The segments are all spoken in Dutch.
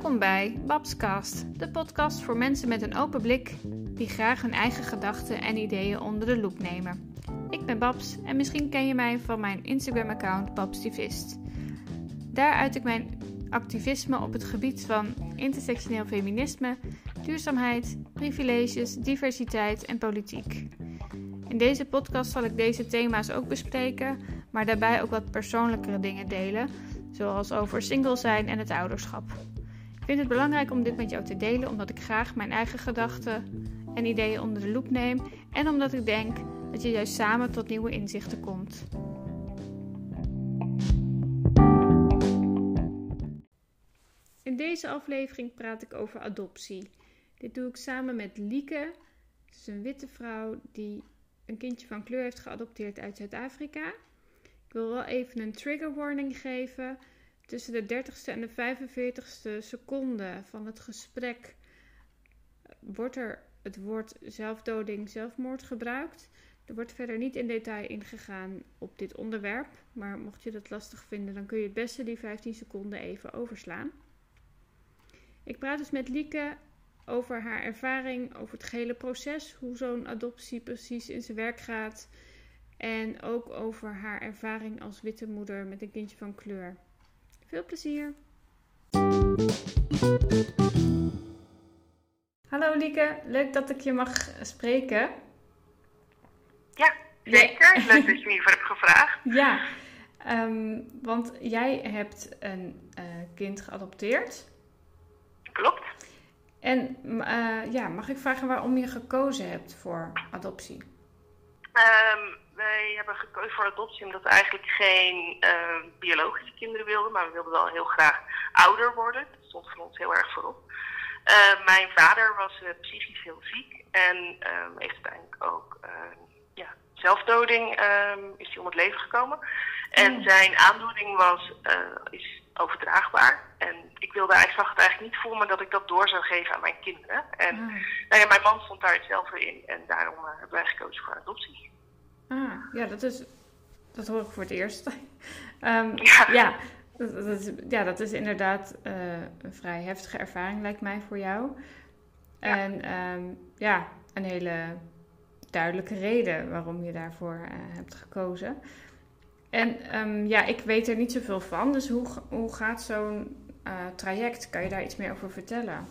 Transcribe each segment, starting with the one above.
Welkom bij Babscast, de podcast voor mensen met een open blik die graag hun eigen gedachten en ideeën onder de loep nemen. Ik ben Babs en misschien ken je mij van mijn Instagram-account Babstivist. Daar uit ik mijn activisme op het gebied van intersectioneel feminisme, duurzaamheid, privileges, diversiteit en politiek. In deze podcast zal ik deze thema's ook bespreken, maar daarbij ook wat persoonlijkere dingen delen, zoals over single zijn en het ouderschap. Vind het belangrijk om dit met jou te delen, omdat ik graag mijn eigen gedachten en ideeën onder de loep neem en omdat ik denk dat je juist samen tot nieuwe inzichten komt. In deze aflevering praat ik over adoptie. Dit doe ik samen met Lieke. Het is een witte vrouw die een kindje van kleur heeft geadopteerd uit Zuid-Afrika. Ik wil wel even een trigger warning geven. Tussen de 30ste en de 45ste seconde van het gesprek wordt er het woord zelfdoding, zelfmoord gebruikt. Er wordt verder niet in detail ingegaan op dit onderwerp, maar mocht je dat lastig vinden, dan kun je het beste die 15 seconden even overslaan. Ik praat dus met Lieke over haar ervaring, over het gehele proces, hoe zo'n adoptie precies in zijn werk gaat. En ook over haar ervaring als witte moeder met een kindje van kleur. Veel plezier! Hallo Lieke, leuk dat ik je mag spreken. Ja, zeker. Leuk dat je me hiervoor hebt gevraagd. Ja, um, want jij hebt een uh, kind geadopteerd. Klopt. En uh, ja, mag ik vragen waarom je gekozen hebt voor adoptie? Um, wij hebben gekozen voor adoptie omdat we eigenlijk geen uh, biologische kinderen wilden, maar we wilden wel heel graag ouder worden. Dat stond voor ons heel erg voorop. Uh, mijn vader was uh, psychisch heel ziek en um, heeft uiteindelijk ook ja, zelfdoding um, is hij om het leven gekomen. En mm. zijn aandoening was, is overdraagbaar. En ik wilde eigenlijk, zag het eigenlijk niet voor me dat ik dat door zou geven aan mijn kinderen. En mm. nou ja, mijn man stond daar hetzelfde in en daarom hebben wij gekozen voor adoptie. Ah, ja, dat is. Dat hoor ik voor het eerst. um, ja. ja. Dat, dat, is, ja, dat is inderdaad uh, een vrij heftige ervaring, lijkt mij, voor jou. Ja. En um, ja, een hele duidelijke reden waarom je daarvoor uh, hebt gekozen. En um, ja, ik weet er niet zoveel van, dus hoe, hoe gaat zo'n uh, traject? Kan je daar iets meer over vertellen?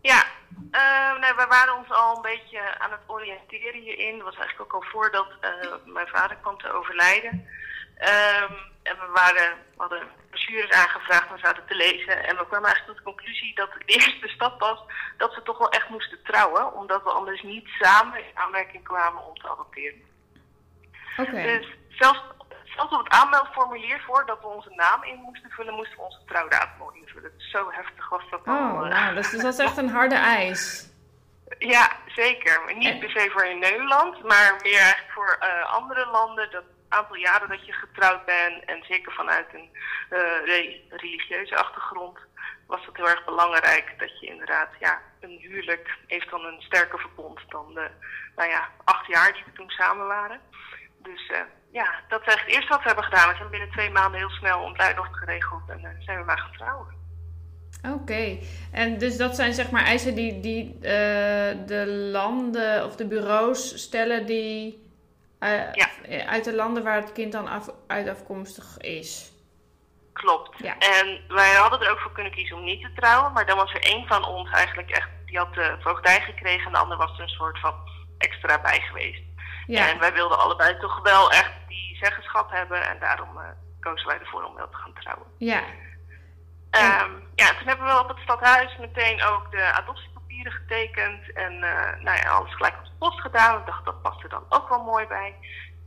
Ja, uh, nee, we waren ons al een beetje aan het oriënteren hierin. Dat was eigenlijk ook al voordat uh, mijn vader kwam te overlijden. Um, en we, waren, we hadden brochures aangevraagd om zaten te lezen. En we kwamen eigenlijk tot de conclusie dat de eerste stap was dat we toch wel echt moesten trouwen. Omdat we anders niet samen in aanmerking kwamen om te adopteren. Okay. Dus zelfs, zelfs op het aanmeldformulier, voordat we onze naam in moesten vullen, moesten we onze trouwdatum invullen. Dus zo heftig was dat oh, al. Nou, dus dat is echt een harde eis. Ja, zeker. Niet en... per se voor in Nederland, maar meer eigenlijk voor uh, andere landen. Dat aantal jaren dat je getrouwd bent en zeker vanuit een uh, re religieuze achtergrond was het heel erg belangrijk dat je inderdaad, ja, een huwelijk heeft dan een sterker verbond dan de, nou ja, acht jaar die we toen samen waren. Dus uh, ja, dat is eigenlijk het eerste wat we hebben gedaan. We zijn binnen twee maanden heel snel bruiloft geregeld en uh, zijn we maar gaan trouwen. Oké, okay. en dus dat zijn zeg maar eisen die, die uh, de landen of de bureaus stellen die uh, ja. uit de landen waar het kind dan af, uit afkomstig is. Klopt. Ja. En wij hadden er ook voor kunnen kiezen om niet te trouwen, maar dan was er één van ons eigenlijk echt, die had de voogdij gekregen en de ander was er een soort van extra bij geweest. Ja. En wij wilden allebei toch wel echt die zeggenschap hebben en daarom uh, kozen wij ervoor om wel te gaan trouwen. Ja. Um, ja, toen hebben we op het stadhuis meteen ook de adoptiepapieren getekend en uh, nou ja, alles gelijk op de post gedaan. Ik dacht dat past er dan ook wel mooi bij.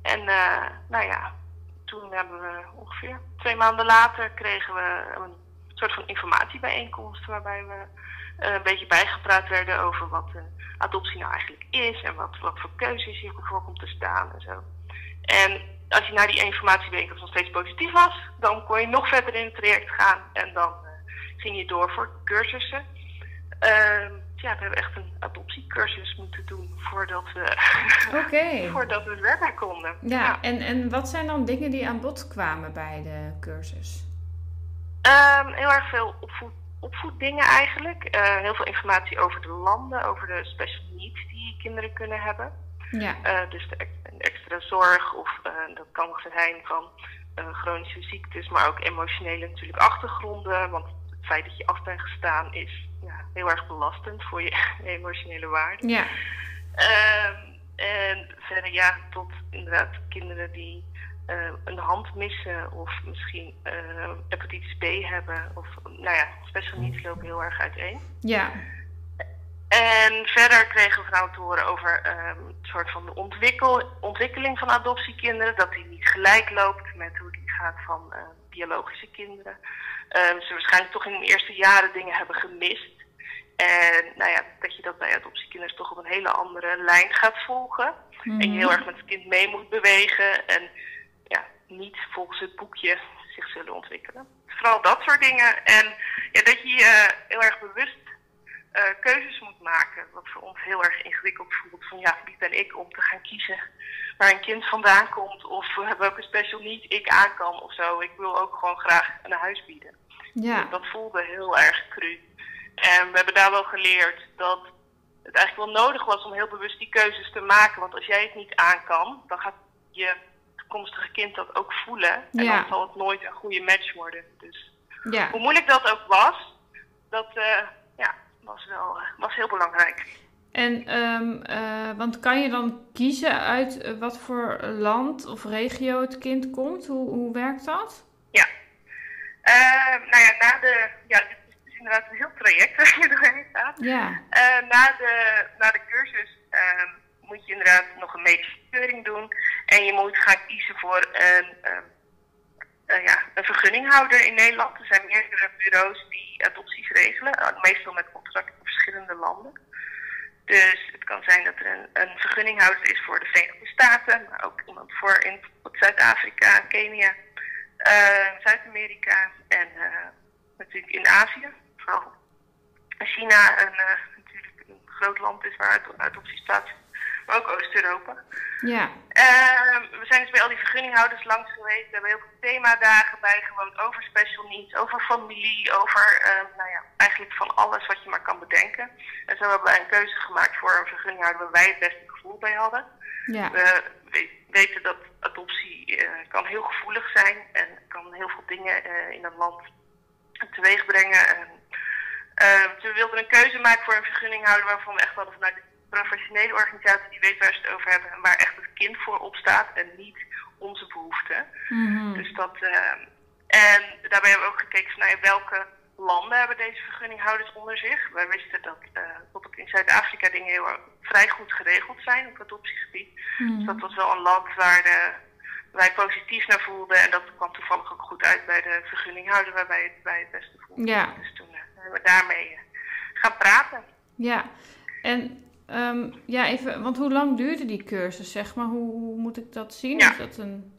En uh, nou ja, toen hebben we ongeveer twee maanden later kregen we een soort van informatiebijeenkomst waarbij we een beetje bijgepraat werden over wat adoptie nou eigenlijk is en wat, wat voor keuzes hier voor komt te staan en zo. En als je naar die informatiebijeenkomst nog steeds positief was, dan kon je nog verder in het traject gaan en dan uh, ging je door voor cursussen. ja, we hebben echt een adoptiecursus moeten doen voordat we, okay. voordat we verder konden. Ja, ja, En, en wat zijn dan dingen die aan bod kwamen bij de cursus? Um, heel erg veel opvoed opvoeddingen eigenlijk. Eh, heel veel informatie over de landen, over de special needs die kinderen kunnen hebben. Ja. Uh, dus de extra zorg, of uh, dat kan zijn van chronische ziektes, maar ook emotionele natuurlijk achtergronden. Want het feit dat je af bent gestaan is ja, heel erg belastend voor je emotionele waarde. Ja. Ehm, en verder ja, tot inderdaad kinderen die uh, een hand missen of misschien uh, hepatitis B hebben. Of nou ja, special needs lopen heel erg uiteen. Ja. En verder kregen we vooral te horen over um, een soort van de ontwikkel, ontwikkeling van adoptiekinderen. Dat die niet gelijk loopt met hoe die gaat van uh, biologische kinderen. Um, ze waarschijnlijk toch in de eerste jaren dingen hebben gemist. En nou ja, dat je dat bij adoptiekinderen toch op een hele andere lijn gaat volgen. Mm -hmm. En je heel erg met het kind mee moet bewegen. En niet volgens het boekje zich zullen ontwikkelen. Vooral dat soort dingen. En ja, dat je je heel erg bewust uh, keuzes moet maken. Wat voor ons heel erg ingewikkeld voelt. Van ja, wie ben ik om te gaan kiezen waar een kind vandaan komt. Of welke special need ik aan kan of zo. Ik wil ook gewoon graag een huis bieden. Ja. Dat voelde heel erg cru. En we hebben daar wel geleerd dat het eigenlijk wel nodig was om heel bewust die keuzes te maken. Want als jij het niet aan kan, dan gaat je toekomstige kind dat ook voelen. En Ja. dan zal het nooit een goede match worden. Dus Ja. hoe moeilijk dat ook was, dat eh, ja, was wel eh, was heel belangrijk. En, ehm, eh, want kan je dan kiezen uit wat voor land of regio het kind komt? Hoe, hoe werkt dat? Eh, nou ja, na de, ja, dit is dus inderdaad een heel traject waar je doorheen gaat. Ja. Na, de, na de cursus ehm, moet je inderdaad nog een medische keuring doen. En je moet gaan kiezen voor een, ehm, eh, ja, een vergunninghouder in Nederland. Er zijn meerdere bureaus die adopties regelen. meestal met contract in verschillende landen. Dus het kan zijn dat er een, een vergunninghouder is voor de Verenigde Staten. Maar ook iemand voor in Zuid-Afrika, Kenia, eh, Zuid-Amerika en eh, natuurlijk in Azië. Vooral China een, natuurlijk een groot land is waar ad- adopties plaatsvinden. Maar ook Oost-Europa. Ja. Ehm, we zijn dus bij al die vergunninghouders langs geweest. We hebben heel veel themadagen bijgewoond over special needs, over familie, over ehm, nou ja, eigenlijk van alles wat je maar kan bedenken. En zo hebben wij een keuze gemaakt voor een vergunninghouder waar wij het beste gevoel bij hadden. Ja. We we- weten dat adoptie eh, kan heel gevoelig zijn en kan heel veel dingen eh, in een land teweeg brengen. En, eh, we wilden een keuze maken voor een vergunninghouder waarvan we echt hadden vanuit de professionele organisatie die weet waar ze het over hebben en waar echt het kind voor opstaat en niet onze behoeften. Mhm. Dus dat, eh, en daarbij hebben we ook gekeken van nou, welke landen hebben deze vergunninghouders onder zich. Wij wisten dat eh, bijvoorbeeld in Zuid-Afrika dingen heel vrij goed geregeld zijn op adoptiegebied. Dus Mhm. dat was wel een land waar de, wij positief naar voelden. En dat kwam toevallig ook goed uit bij de vergunninghouder waar wij het bij het beste voelden. Ja. Dus toen eh, hebben we daarmee eh, gaan praten. Ja. En ehm, ja, even, want hoe lang duurde die cursus, zeg maar? Hoe, hoe moet ik dat zien? Ja. Is dat een...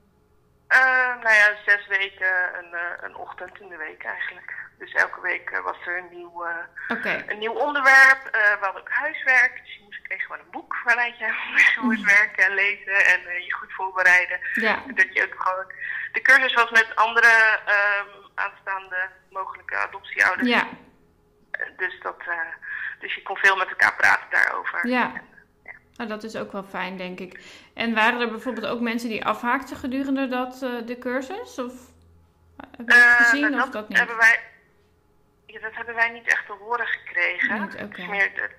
Eh, nou ja, zes weken, een, eh, een ochtend in de week eigenlijk. Dus elke week eh, was er een nieuw, eh, een nieuw onderwerp. We hadden ook huiswerk. Dus je moest kreeg gewoon een boek waaruit je moest werken en lezen en je goed voorbereiden. Ja. Dat je ook gewoon. De cursus was met andere ehm, aanstaande mogelijke adoptieouders. Ja. Dus, dat, dus je kon veel met elkaar praten daarover. Ja. En, Nou, dat is ook wel fijn, denk ik. En waren er bijvoorbeeld ook mensen die afhaakten gedurende dat, eh, de cursus? Of heb je dat eh, gezien of dat niet? Hebben wij, ja, dat hebben wij niet echt te horen gekregen. Niet, is meer de,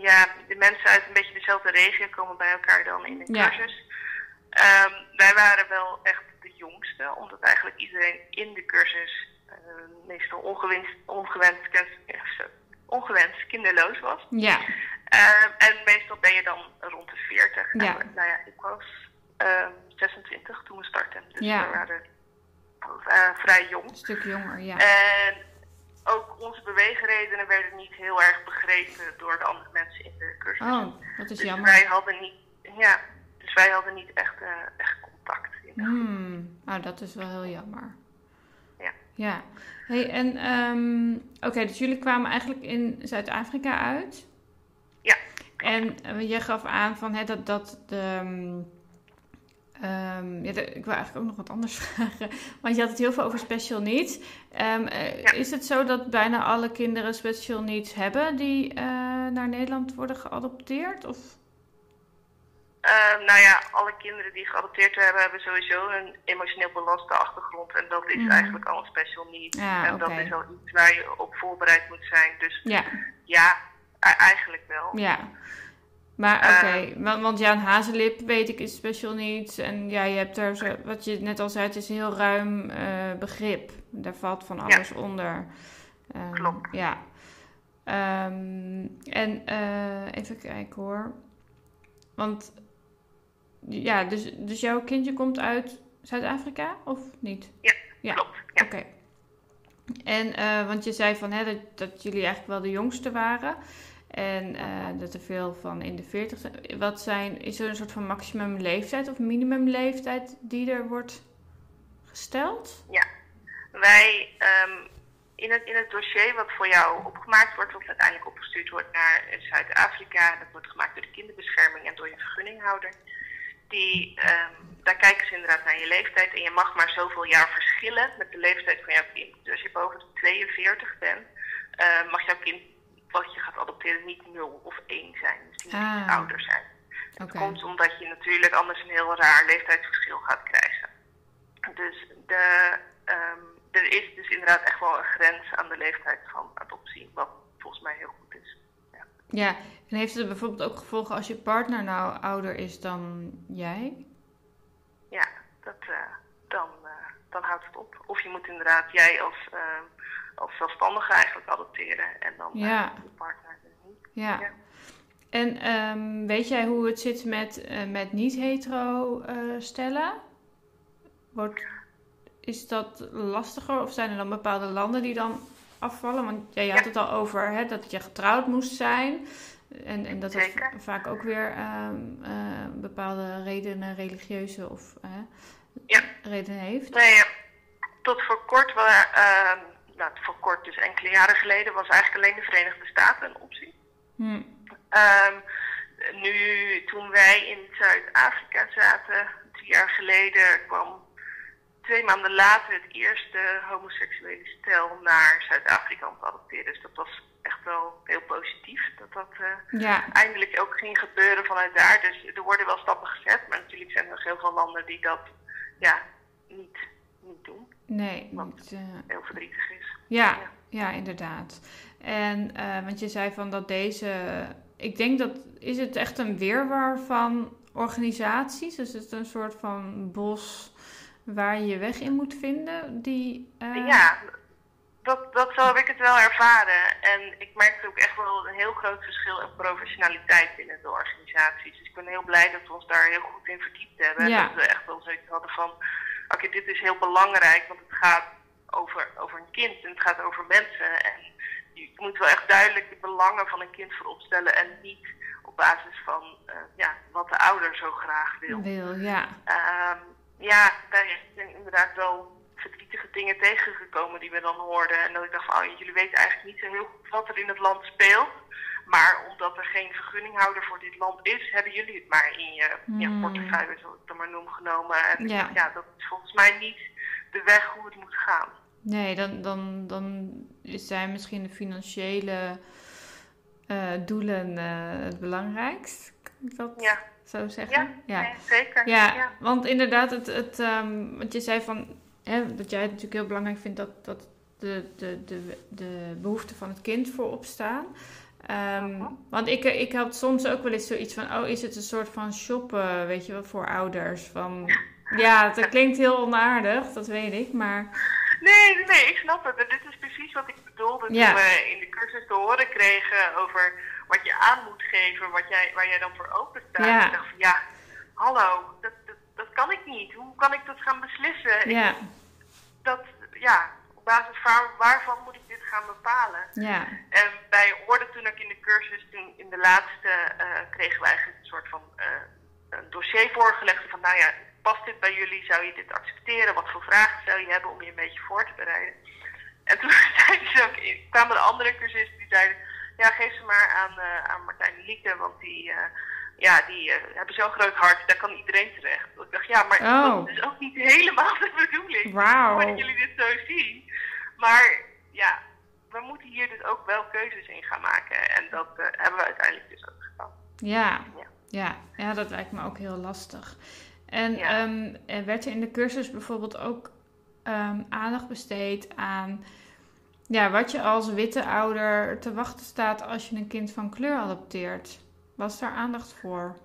ja, de mensen uit een beetje dezelfde regio komen bij elkaar dan in de Ja. cursus. Ehm, wij waren wel echt de jongste, omdat eigenlijk iedereen in de cursus eh, meestal ongewenst, ongewenst, ongewenst kinderloos was. Ja. Ehm, en meestal ben je dan rond de 40. Ja. En, nou ja, ik was ehm, 26 toen we startten. Dus Ja. we waren eh, vrij jong. Een stuk jonger, ja. En ook onze beweegredenen werden niet heel erg begrepen door de andere mensen in de cursus. Oh, dat is dus jammer. wij hadden niet, ja, dus wij hadden niet echt, eh, echt contact. In de Hmm. Nou, dat is wel heel jammer. Ja. Ja. Hey, en ehm, oké, dus jullie kwamen eigenlijk in Zuid-Afrika uit. Ja. En eh, je gaf aan van hè, dat, dat de, ehm, Um, ja, ik wil eigenlijk ook nog wat anders vragen. Want je had het heel veel over special needs. Um, Is het zo dat bijna alle kinderen special needs hebben die uh, naar Nederland worden geadopteerd? Of? Uh, nou ja, alle kinderen die geadopteerd hebben, hebben sowieso een emotioneel belaste achtergrond. En dat is mm. eigenlijk al een special need. Ja, en okay. dat is al iets waar je op voorbereid moet zijn. Dus ja, ja eigenlijk wel. Ja. Maar oké, okay. uh, want ja, een hazenlip weet ik is special needs. En ja, je hebt er, zo, wat je net al zei, het is een heel ruim uh, begrip. Daar valt van alles ja. onder. Um, Klopt. Ja. Um, en uh, even kijken hoor. Want ja, dus, dus jouw kindje komt uit Zuid-Afrika of niet? Ja, ja. klopt. Ja. Oké. Okay. En, uh, want je zei van hè, dat, dat jullie eigenlijk wel de jongste waren. En uh, dat er veel van in de 40 zijn. Wat zijn, is er een soort van maximum leeftijd of minimum leeftijd die er wordt gesteld? Ja, wij um, in, het, in het dossier wat voor jou opgemaakt wordt, of uiteindelijk opgestuurd wordt naar Zuid-Afrika, dat wordt gemaakt door de kinderbescherming en door je vergunninghouder. Die, um, daar kijken ze inderdaad naar je leeftijd en je mag maar zoveel jaar verschillen met de leeftijd van jouw kind. Dus als je boven de 42 bent, uh, mag jouw kind wat je gaat adopteren niet 0 of 1 zijn. Dus die moet ah. iets ouder zijn. Dat okay. komt omdat je natuurlijk anders een heel raar leeftijdsverschil gaat krijgen. Dus de, um, er is dus inderdaad echt wel een grens aan de leeftijd van adoptie, wat volgens mij heel goed is. Ja, en heeft het bijvoorbeeld ook gevolgen als je partner nou ouder is dan jij? Ja, dat, uh, dan, uh, dan houdt het op. Of je moet inderdaad, jij als... Uh, als zelfstandige eigenlijk adopteren en dan ja. de partner niet. Ja. ja. En um, weet jij hoe het zit met, met niet-hetero stellen? Wordt, is dat lastiger of zijn er dan bepaalde landen die dan afvallen? Want ja, je had het al over hè, dat je getrouwd moest zijn. En, en dat dat vaak ook weer um, bepaalde redenen, religieuze of ja. redenen heeft. Nee, tot voor kort waren nou, voor kort, dus enkele jaren geleden, was eigenlijk alleen de Verenigde Staten een optie. Hmm. Um, nu, toen wij in Zuid-Afrika zaten, drie jaar geleden, kwam twee maanden later het eerste homoseksuele stel naar Zuid-Afrika om te adopteren. Dus dat was echt wel heel positief. Dat dat uh, ja. eindelijk ook ging gebeuren vanuit daar. Dus er worden wel stappen gezet, maar natuurlijk zijn er nog heel veel landen die dat ja, niet, niet doen. Nee, Wat niet, uh... heel verdrietig is. Ja, ja, ja. inderdaad. En uh, want je zei van dat deze. Ik denk dat. Is het echt een weerwar van organisaties? Dus het is een soort van bos waar je je weg in moet vinden? Die, uh... Ja, dat, dat zo heb ik het wel ervaren. En ik merkte ook echt wel een heel groot verschil in professionaliteit binnen de organisaties. Dus ik ben heel blij dat we ons daar heel goed in verdiept hebben. Ja. En dat we echt wel zoiets hadden van oké, okay, dit is heel belangrijk, want het gaat over, over een kind en het gaat over mensen. En je moet wel echt duidelijk de belangen van een kind voorop stellen en niet op basis van uh, ja, wat de ouder zo graag wil. Wil, ja. Um, ja, daar zijn inderdaad wel verdrietige dingen tegengekomen die we dan hoorden. En dat ik dacht van, oh, jullie weten eigenlijk niet zo heel goed wat er in het land speelt. Maar omdat er geen vergunninghouder voor dit land is, hebben jullie het maar in je Hmm. ja, portefeuille, zoals ik het maar noem, genomen. En Ja. ja. dat is volgens mij niet de weg hoe het moet gaan. Nee, dan, dan, dan zijn misschien de financiële uh, doelen uh, het belangrijkst. Kan ik dat Ja. Zo zeggen? Ja, nee, zeker. Ja, Ja. want inderdaad, het, het, um, want je zei van, hè, dat jij het natuurlijk heel belangrijk vindt dat, dat de, de, de, de behoeften van het kind voorop staan. Um, want ik, ik had soms ook wel eens zoiets van, oh, is het een soort van shoppen, weet je wel, voor ouders? Van, ja, dat klinkt heel onaardig, dat weet ik, maar... Nee, nee, nee, ik snap het. En dit is precies wat ik bedoelde Ja. toen we in de cursus te horen kregen over wat je aan moet geven, wat jij, waar jij dan voor open staat. Ja. Ik dacht van, ja, hallo, dat, dat, dat kan ik niet. Hoe kan ik dat gaan beslissen? Ik- Ja, dat, ja, op basis van waarvan moet ik dit gaan bepalen? ja, En wij hoorden toen ook in de cursus, toen in de laatste eh, kregen we eigenlijk een soort van eh, een dossier voorgelegd van, nou ja, past dit bij jullie? Zou je dit accepteren? Wat voor vragen zou je hebben om je een beetje voor te bereiden? En toen zeiden ze ook, kwamen de andere cursisten die zeiden, ja, geef ze maar aan, eh, aan Martijn Lieke, want die, eh, ja, die uh, hebben zo'n groot hart, daar kan iedereen terecht. Ik dacht, ja, maar oh. dat is ook niet helemaal de bedoeling. Wauw. Dat jullie dit zo zien. Maar ja, we moeten hier dus ook wel keuzes in gaan maken. En dat hebben we uiteindelijk dus ook gedaan. Ja. ja. Ja. ja, dat lijkt me ook heel lastig. En ja. um, werd er in de cursus bijvoorbeeld ook um, aandacht besteed aan ja, wat je als witte ouder te wachten staat als je een kind van kleur adopteert? Was daar aandacht voor?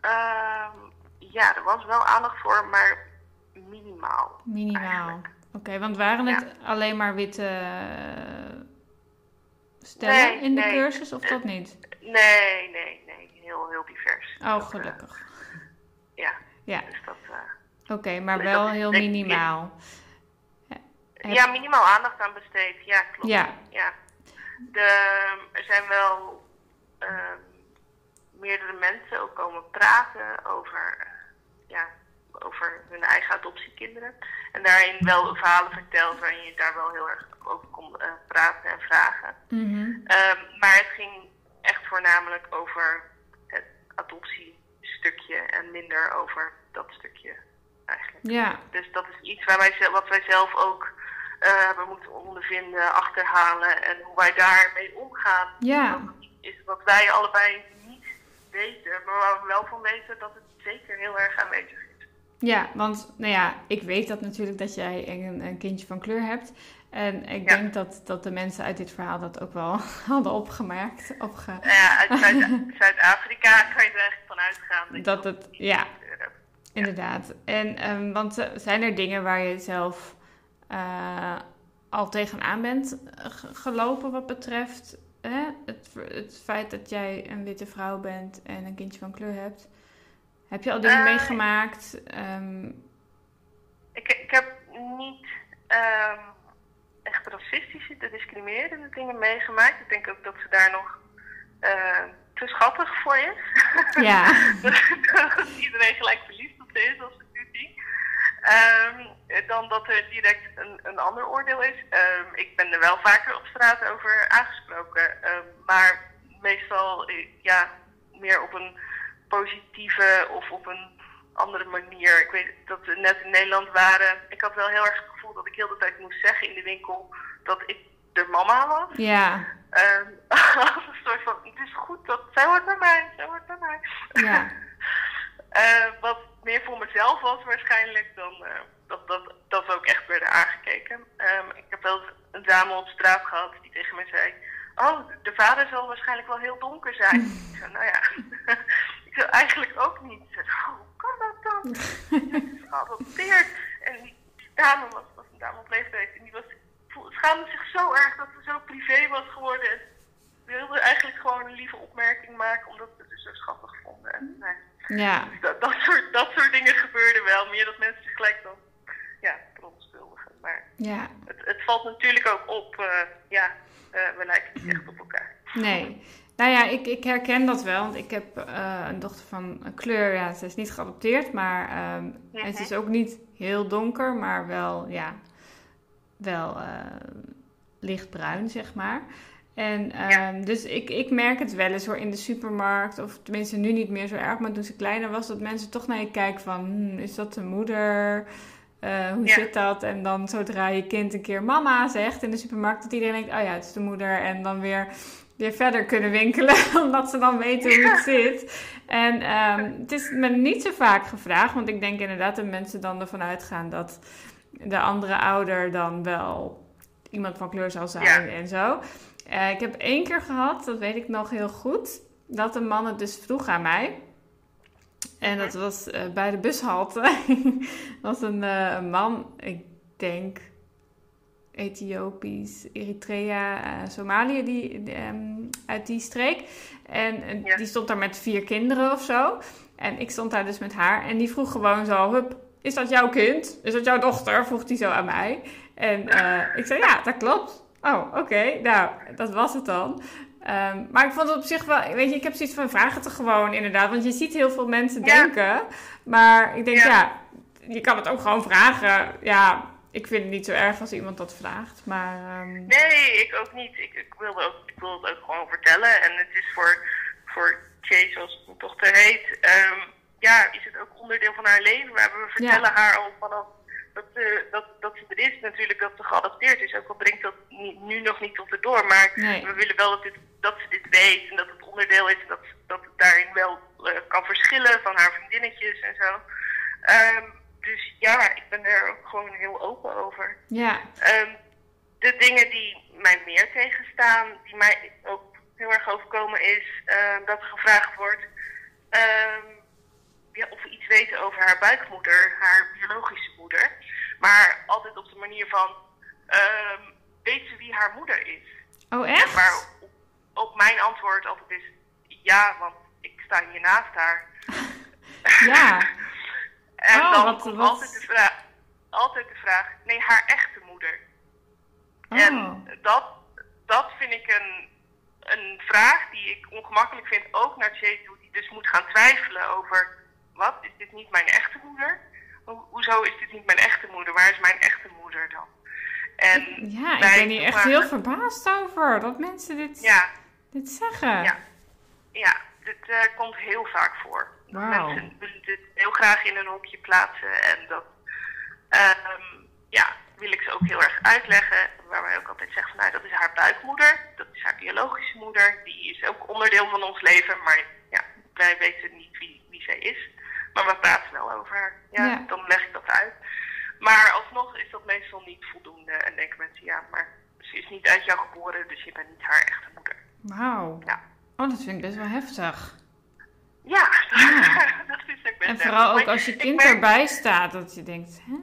Um, ja, er was wel aandacht voor, maar minimaal. Minimaal. Oké, want waren het alleen maar witte eh, stellen in de cursus of dat niet? Nee, nee, nee. Heel, heel divers. Oh, eh, gelukkig. ja. Ja. Dus dat... Uh, Oké, maar wel heel minimaal. Ja, minimaal aandacht aan besteed. Ja, klopt. Ja. ja. De, er zijn wel uh, meerdere mensen ook komen praten over, ja, over hun eigen adoptiekinderen. En daarin wel verhalen verteld waarin je daar wel heel erg over kon uh, praten en vragen. Mm -hmm. maar het ging echt voornamelijk over het adoptiestukje en minder over dat stukje eigenlijk. Ja. Dus dat is iets waar wij, wat wij zelf ook uh, we moeten ondervinden, achterhalen en hoe wij daarmee omgaan. Ja. Dat is wat wij allebei niet weten, maar waar we wel van weten dat het zeker heel erg aanwezig is. Ja, want nou ja, ik weet dat natuurlijk dat jij een, een kindje van kleur hebt. En ik denk dat, dat de mensen uit dit verhaal dat ook wel hadden opgemerkt. Opge... Ja, uit Zuid-Afrika kan je er eigenlijk van uitgaan. Dat, dat het, ja, inderdaad. En, um, want uh, zijn er dingen waar je zelf uh, al tegenaan bent gelopen wat betreft hè? Het, het feit dat jij een witte vrouw bent en een kindje van kleur hebt. Heb je al dingen uh, meegemaakt? Um... Ik, ik heb niet um, echt racistische, discriminerende dingen meegemaakt. Ik denk ook dat ze daar nog uh, te schattig voor is. Ja. dat iedereen gelijk verliefd op is als ze. Um, dan dat er direct een, een ander oordeel is. Um, ik ben er wel vaker op straat over aangesproken. Um, maar meestal eh, ja, meer op een positieve of op een andere manier. Ik weet dat we net in Nederland waren. Ik had wel heel erg het gevoel dat ik heel de tijd moest zeggen in de winkel dat ik de mama was. Ja. Um, als een soort van, het is goed, dat, zij hoort bij mij, zij hoort bij mij. Ja. uh, wat meer voor mezelf was waarschijnlijk dan uh, dat, dat, dat we ook echt werden aangekeken. Um, ik heb wel een dame op straat gehad die tegen mij zei: Oh, de vader zal waarschijnlijk wel heel donker zijn. ik zei: Nou ja, ik zei eigenlijk ook niet. Ik zei: Oh, hoe kan dat dan? Het is geadopteerd. En die, die dame was, was een dame op leeftijd en die was, schaamde zich zo erg dat ze zo privé was geworden. En wilde eigenlijk gewoon een lieve opmerking maken omdat we het dus zo schattig vonden. En, nee. Ja. Dus dat, dat, soort, dat soort dingen gebeurden wel. Meer dat mensen zich gelijk dan ja, verontschuldigen. Maar ja. het, het valt natuurlijk ook op, uh, ja, uh, we lijken niet echt op elkaar. Nee. Nou ja, ik, ik herken dat wel, want ik heb uh, een dochter van kleur. Ja, ze is niet geadopteerd, maar um, -hmm. het is ook niet heel donker, maar wel, ja, wel lichtbruin, zeg maar. En ja. um, dus ik, ik merk het wel eens hoor in de supermarkt, of tenminste nu niet meer zo erg, maar toen ze kleiner was, dat mensen toch naar je kijken van, hm, is dat de moeder? Uh, hoe ja. zit dat? En dan zodra je kind een keer mama zegt in de supermarkt, dat iedereen denkt, oh ja, het is de moeder. En dan weer, weer verder kunnen winkelen, omdat ze dan weten hoe het zit. En um, het is me niet zo vaak gevraagd, want ik denk inderdaad dat mensen dan ervan uitgaan dat de andere ouder dan wel iemand van kleur zal zijn ja. en zo. Uh, ik heb één keer gehad, dat weet ik nog heel goed, dat een man het dus vroeg aan mij. En dat was uh, bij de bushalte. was een, uh, een, man, ik denk Ethiopisch, Eritrea, Somalië, die, die um, uit die streek. En ja. die stond daar met vier kinderen of zo. En ik stond daar dus met haar. En die vroeg gewoon zo, hup, is dat jouw kind? Is dat jouw dochter? Vroeg hij zo aan mij. En ik zei, ja, dat klopt. Oh, oké. Okay. Nou, dat was het dan. Um, maar ik vond het op zich wel... Weet je, ik heb zoiets van vraag het er gewoon inderdaad. Want je ziet heel veel mensen ja. denken. Maar ik denk, ja. ja. je kan het ook gewoon vragen. Ja, ik vind het niet zo erg als iemand dat vraagt. Maar... Um... Nee, ik ook niet. Ik, ik, wilde ook, ik wilde het ook gewoon vertellen. En het is voor, voor Chase, zoals mijn dochter heet, ehm, ja, is het ook onderdeel van haar leven. Maar we vertellen haar al vanaf dat, uh, dat, dat ze er is natuurlijk, dat ze geadopteerd is. Ook al brengt dat nu nog niet tot erdoor. Maar we willen wel dat, dit, dat ze dit weet en dat het onderdeel is. Dat, dat het daarin wel uh, kan verschillen van haar vriendinnetjes en zo. Um, dus ja, ik ben er ook gewoon heel open over. Ja. Um, de dingen die mij meer tegenstaan, die mij ook heel erg overkomen, is uh, dat er gevraagd wordt um, ja, of we iets weten over haar buikmoeder, haar biologische moeder. Maar altijd op de manier van, um, weet ze wie haar moeder is? Oh, echt? Op, op mijn antwoord altijd is, ja, want ik sta hier naast haar. ja. en oh, dan wat, wat... Altijd, de vraag, altijd de vraag, nee, haar echte moeder. Oh. En dat, dat vind ik een, een vraag die ik ongemakkelijk vind, ook naar Jay toe, die dus moet gaan twijfelen over, wat, is dit niet mijn echte moeder? Ho hoezo is dit niet mijn echte moeder? Waar is mijn echte moeder dan? En ja, ik ben hier echt heel verbaasd over dat mensen dit, ja. dit zeggen. Ja, ja dit uh, komt heel vaak voor. Wow. Mensen willen dit heel graag in een hokje plaatsen en dat um, ja, wil ik ze ook heel erg uitleggen. Waar wij ook altijd zeggen van nou, dat is haar buikmoeder, dat is haar biologische moeder. Die is ook onderdeel van ons leven, maar ja, wij weten niet wie, wie zij is. Maar we praten wel over haar. Ja, ja, dan leg ik dat uit. Maar alsnog is dat meestal niet voldoende. En denken mensen, ja, maar ze is niet uit jou geboren, dus je bent niet haar echte moeder. Wauw. Ja. Oh, dat vind ik best wel heftig. Ja, dat is ook best En vooral ook als je kind erbij staat, dat je denkt, hè?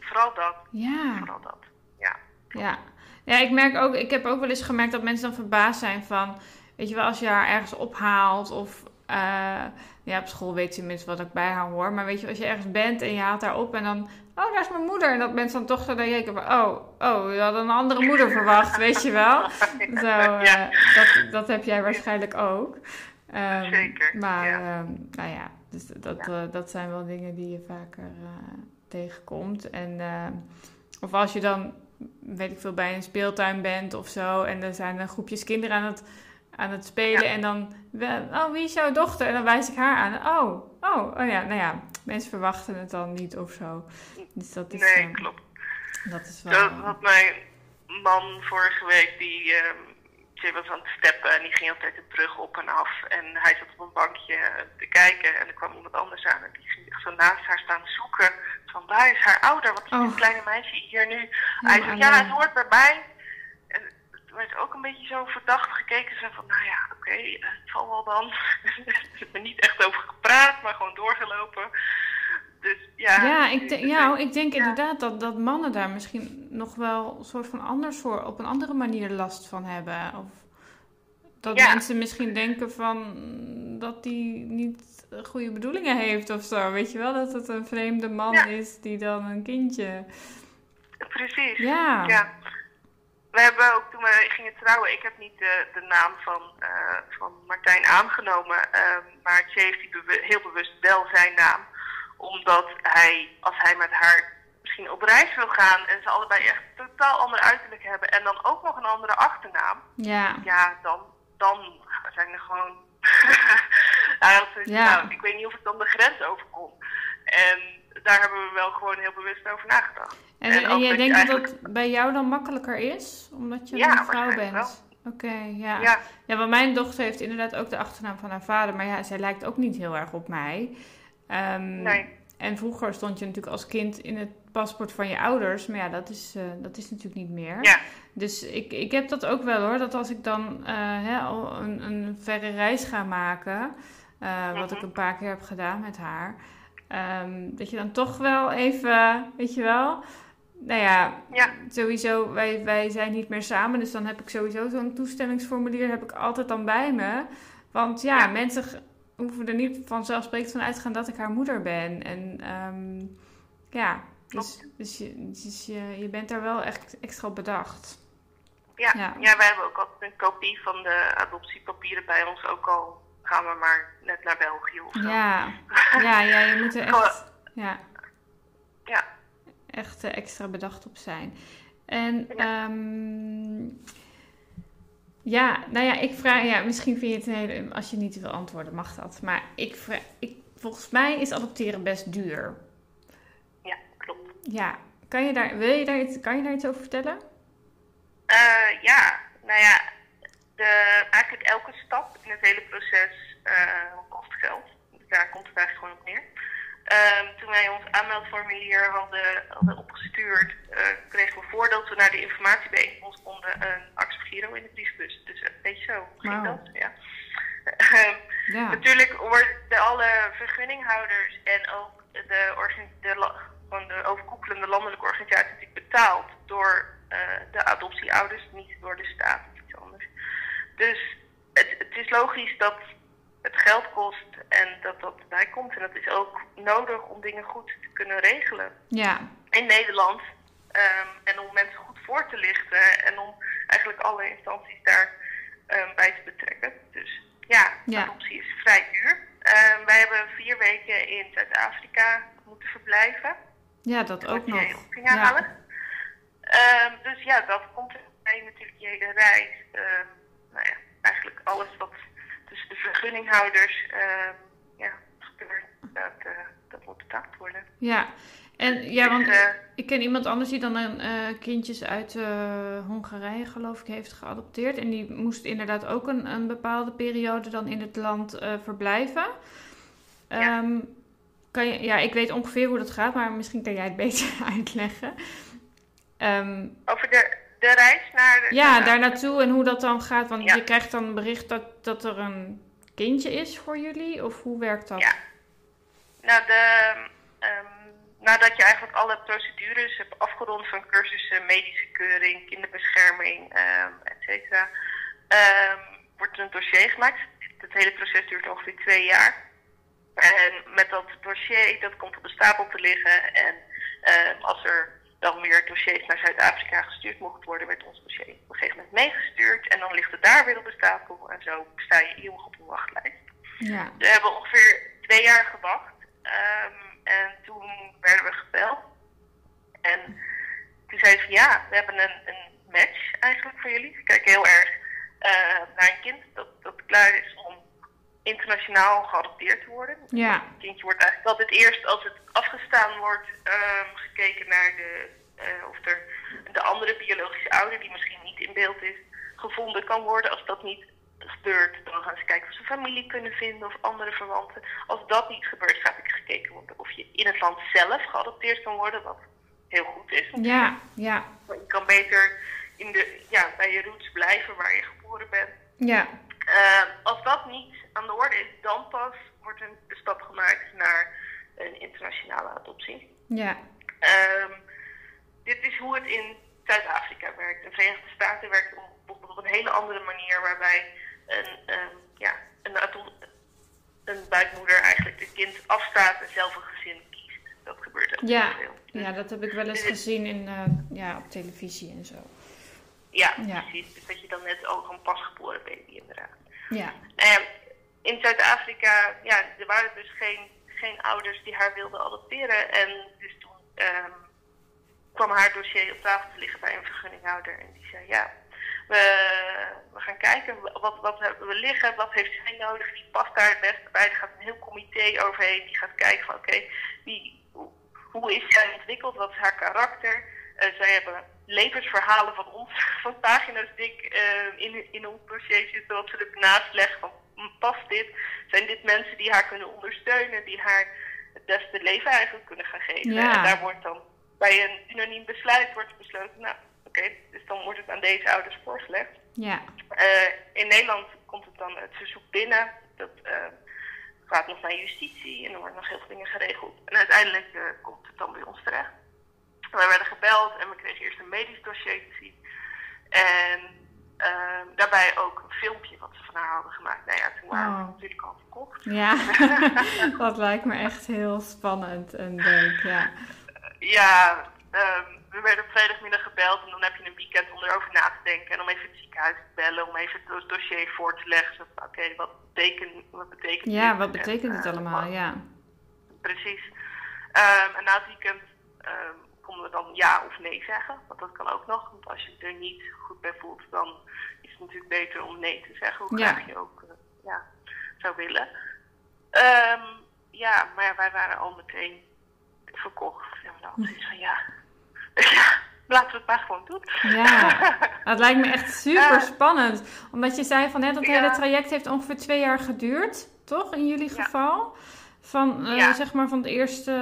Vooral dat. Ja. Vooral dat, ja. Ja. Ja, ik merk ook, ik heb ook wel eens gemerkt dat mensen dan verbaasd zijn van, weet je wel, als je haar ergens ophaalt of uh, ja, op school weet ze minstens wat ik bij haar hoor. Maar weet je, als je ergens bent en je haalt haar op en dan... Oh, daar is mijn moeder. En dat mensen dan toch zo denken van... Oh, oh, je had een andere moeder verwacht, weet je wel. Zo, uh, dat, dat heb jij waarschijnlijk ook. Um, Zeker, Maar, ja. Um, nou ja, dus dat, uh, dat zijn wel dingen die je vaker tegenkomt. En, of als je dan, weet ik veel, bij een speeltuin bent of zo... en er zijn een groepjes kinderen aan het aan het spelen. En dan, oh, wie is jouw dochter? En dan wijs ik haar aan. Oh, oh, oh ja, nou ja, mensen verwachten het dan niet of zo. Dus dat is, nee, uh, klopt. Dat is wel... Dat had mijn man vorige week, die, uh, die was aan het steppen en die ging altijd de brug op en af. En hij zat op een bankje te kijken en er kwam iemand anders aan en die ging zo naast haar staan zoeken. Van, waar is haar ouder? Wat is oh. dit kleine meisje hier nu? hij zei, ja, het hoort bij mij werd ook een beetje zo verdacht gekeken. Ze van, nou ja, oké, okay, het zal wel dan. er is niet echt over gepraat, maar gewoon doorgelopen. Dus ja. Ja, ik, de, ja, ik denk ja. inderdaad dat, dat mannen daar misschien nog wel een soort van anders voor, op een andere manier last van hebben. Of dat ja. mensen misschien denken van dat die niet goede bedoelingen heeft of zo. Weet je wel, dat het een vreemde man is die dan een kindje. Precies. Ja. ja we hebben ook toen we gingen trouwen, ik heb niet de, de naam van, uh, van Martijn aangenomen, uh, maar Tje heeft die heel bewust wel zijn naam. Omdat hij, als hij met haar misschien op reis wil gaan en ze allebei echt totaal ander uiterlijk hebben en dan ook nog een andere achternaam, ja, ja dan, dan zijn er gewoon. ja. nou, ik weet niet of ik dan de grens overkom. En daar hebben we wel gewoon heel bewust over nagedacht. En, en, en jij denkt dat dat bij jou dan makkelijker is? Omdat je ja, een vrouw bent? Oké, okay, ja. ja. ja. want mijn dochter heeft inderdaad ook de achternaam van haar vader. Maar ja, zij lijkt ook niet heel erg op mij. Um, nee. En vroeger stond je natuurlijk als kind in het paspoort van je ouders. Maar ja, dat is, uh, dat is natuurlijk niet meer. Ja. Dus ik, ik heb dat ook wel hoor. Dat als ik dan uh, hè, een, een verre reis ga maken. Uh, wat ik een paar keer heb gedaan met haar. Um, dat je dan toch wel even, weet je wel. Nou ja, ja. sowieso, wij, wij zijn niet meer samen. Dus dan heb ik sowieso zo'n toestemmingsformulier heb ik altijd dan bij me. Want ja, ja. mensen hoeven er niet vanzelfsprekend van uit te gaan dat ik haar moeder ben. En um, ja, dus, dus, je, dus je, je bent daar wel echt extra op bedacht. Ja, ja. ja, wij hebben ook altijd een kopie van de adoptiepapieren bij ons ook al gaan we maar net naar België of zo. Ja, ja, ja je moet er echt, ja. Ja. Echt uh, extra bedacht op zijn. En ja. um, Ja, nou ja, ik vraag, ja, misschien vind je het een hele, als je niet wil antwoorden, mag dat. Maar ik vraag, ik, volgens mij is adopteren best duur. Ja, klopt. Ja, kan je daar, wil je daar, iets, kan je daar iets over vertellen? Uh, ja, nou ja, de, eigenlijk elke stap in het hele proces uh, kost geld. Daar komt het eigenlijk gewoon op neer. Um, toen wij ons aanmeldformulier hadden, hadden opgestuurd, uh, kregen we voordat we naar de informatiebijeenkomst konden een Ax Giro in de briefbus. Dus een beetje zo ging wow. dat. Ja. Um, ja. Natuurlijk worden alle vergunninghouders en ook de, de, van de overkoepelende landelijke organisatie betaald door uh, de adoptieouders, niet door de staat of iets anders. Dus het, het is logisch dat het geld kost en dat dat erbij komt. En dat is ook nodig om dingen goed te kunnen regelen ja. in Nederland. Um, en om mensen goed voor te lichten en om eigenlijk alle instanties daarbij um, bij te betrekken. Dus ja, ja. adoptie is vrij duur. Um, wij hebben vier weken in Zuid-Afrika moeten verblijven. Ja, dat ook nog. Ja. Um, dus ja, dat komt bij natuurlijk je hele reis. Nou ja, eigenlijk alles wat tussen de vergunninghouders uh, ja, dat, uh, dat moet betaald worden. Ja, en ja, dus, want uh, ik ken iemand anders die dan een, uh, kindjes uit uh, Hongarije, geloof ik, heeft geadopteerd. En die moest inderdaad ook een, een bepaalde periode dan in het land verblijven. Ja. Um, kan je, ja, ik weet ongeveer hoe dat gaat, maar misschien kan jij het beter uitleggen. Um, Over de, de reis naar... De, ja, daar naartoe en hoe dat dan gaat. Want ja. je krijgt dan een bericht dat, dat er een kindje is voor jullie? Of hoe werkt dat? Ja. Nou, de, um, nadat je eigenlijk alle procedures hebt afgerond van cursussen, medische keuring, kinderbescherming, um, et cetera, um, wordt een dossier gemaakt. Het hele proces duurt ongeveer twee jaar. En met dat dossier, dat komt op de stapel te liggen. En als er dan weer dossiers naar Zuid-Afrika gestuurd mocht worden, werd ons dossier op een gegeven moment meegestuurd. En dan ligt het daar weer op de stapel en zo sta je eeuwig op een wachtlijst. Ja. We hebben ongeveer twee jaar gewacht. Um, en toen werden we gebeld. En toen zei ze ja, we hebben een, een match eigenlijk voor jullie. Ze kijken heel erg uh, naar een kind dat, dat klaar is internationaal geadopteerd te worden. Ja. Het kindje wordt eigenlijk altijd eerst als het afgestaan wordt um, gekeken naar de, uh, of er de andere biologische ouder die misschien niet in beeld is gevonden kan worden. Als dat niet gebeurt, dan gaan ze kijken of ze familie kunnen vinden of andere verwanten. Als dat niet gebeurt, gaat er gekeken worden of je in het land zelf geadopteerd kan worden, wat heel goed is. Ja, ja. Je kan beter in de, ja, bij je roots blijven waar je geboren bent. Ja. Uh, als dat niet aan de orde is, dan pas wordt een stap gemaakt naar een internationale adoptie. Ja. Um, dit is hoe het in Zuid-Afrika werkt. De Verenigde Staten werkt op, op een hele andere manier, waarbij een, um, ja, een, een buikmoeder eigenlijk het kind afstaat en zelf een gezin kiest. Dat gebeurt ook ja. veel. Dus, ja, dat heb ik wel eens dus gezien in, uh, ja, op televisie en zo. Ja, ja, precies. Dus dat je dan net ook een pasgeboren baby inderdaad. Ja. Uh, in Zuid-Afrika, ja, er waren dus geen, geen ouders die haar wilden adopteren. En dus toen um, kwam haar dossier op tafel te liggen bij een vergunninghouder. En die zei, ja, we, we gaan kijken wat, wat hebben we liggen, wat heeft zij nodig, wie past daar het beste bij. Er gaat een heel comité overheen die gaat kijken van, oké, okay, hoe, hoe is zij ontwikkeld, wat is haar karakter. Uh, zij hebben levensverhalen van ons, van pagina's dik uh, in, in ons dossier zitten, wat ze ernaast leggen van past dit? Zijn dit mensen die haar kunnen ondersteunen, die haar het beste leven eigenlijk kunnen gaan geven? Ja. En daar wordt dan bij een unaniem besluit wordt besloten, nou oké, okay, dus dan wordt het aan deze ouders voorgelegd. Ja. Uh, in Nederland komt het dan het verzoek binnen, dat uh, gaat nog naar justitie en er worden nog heel veel dingen geregeld. En uiteindelijk komt het dan bij ons terecht. Wij werden gebeld en we kregen eerst een medisch dossier te zien. En uh, daarbij ook een filmpje wat ze van haar hadden gemaakt. Nou ja, toen waren we Oh. natuurlijk al verkocht. Ja, dat lijkt me echt heel spannend en leuk, ja. Ja, um, we werden op vrijdagmiddag gebeld en dan heb je een weekend om erover na te denken. En om even het ziekenhuis te bellen, om even het dossier voor te leggen. Van, Oké, wat betekent, wat betekent Ja, dit? wat betekent En, het eh, allemaal, ja. Precies. Um, en na het weekend um, konden we dan ja of nee zeggen. Want dat kan ook nog. Want als je het er niet goed bij voelt, dan is het natuurlijk beter om nee te zeggen. Hoe Ja. graag je ook eh, ja, zou willen. Ehm, ja, maar wij waren al meteen verkocht. Ja, we zoiets van ja, ja, laten we het maar gewoon doen. Ja, dat lijkt me echt super spannend. Omdat je zei van net, dat Ja. hele traject heeft ongeveer twee jaar geduurd, toch? In jullie Ja. Van, eh, Ja. zeg maar, van de eerste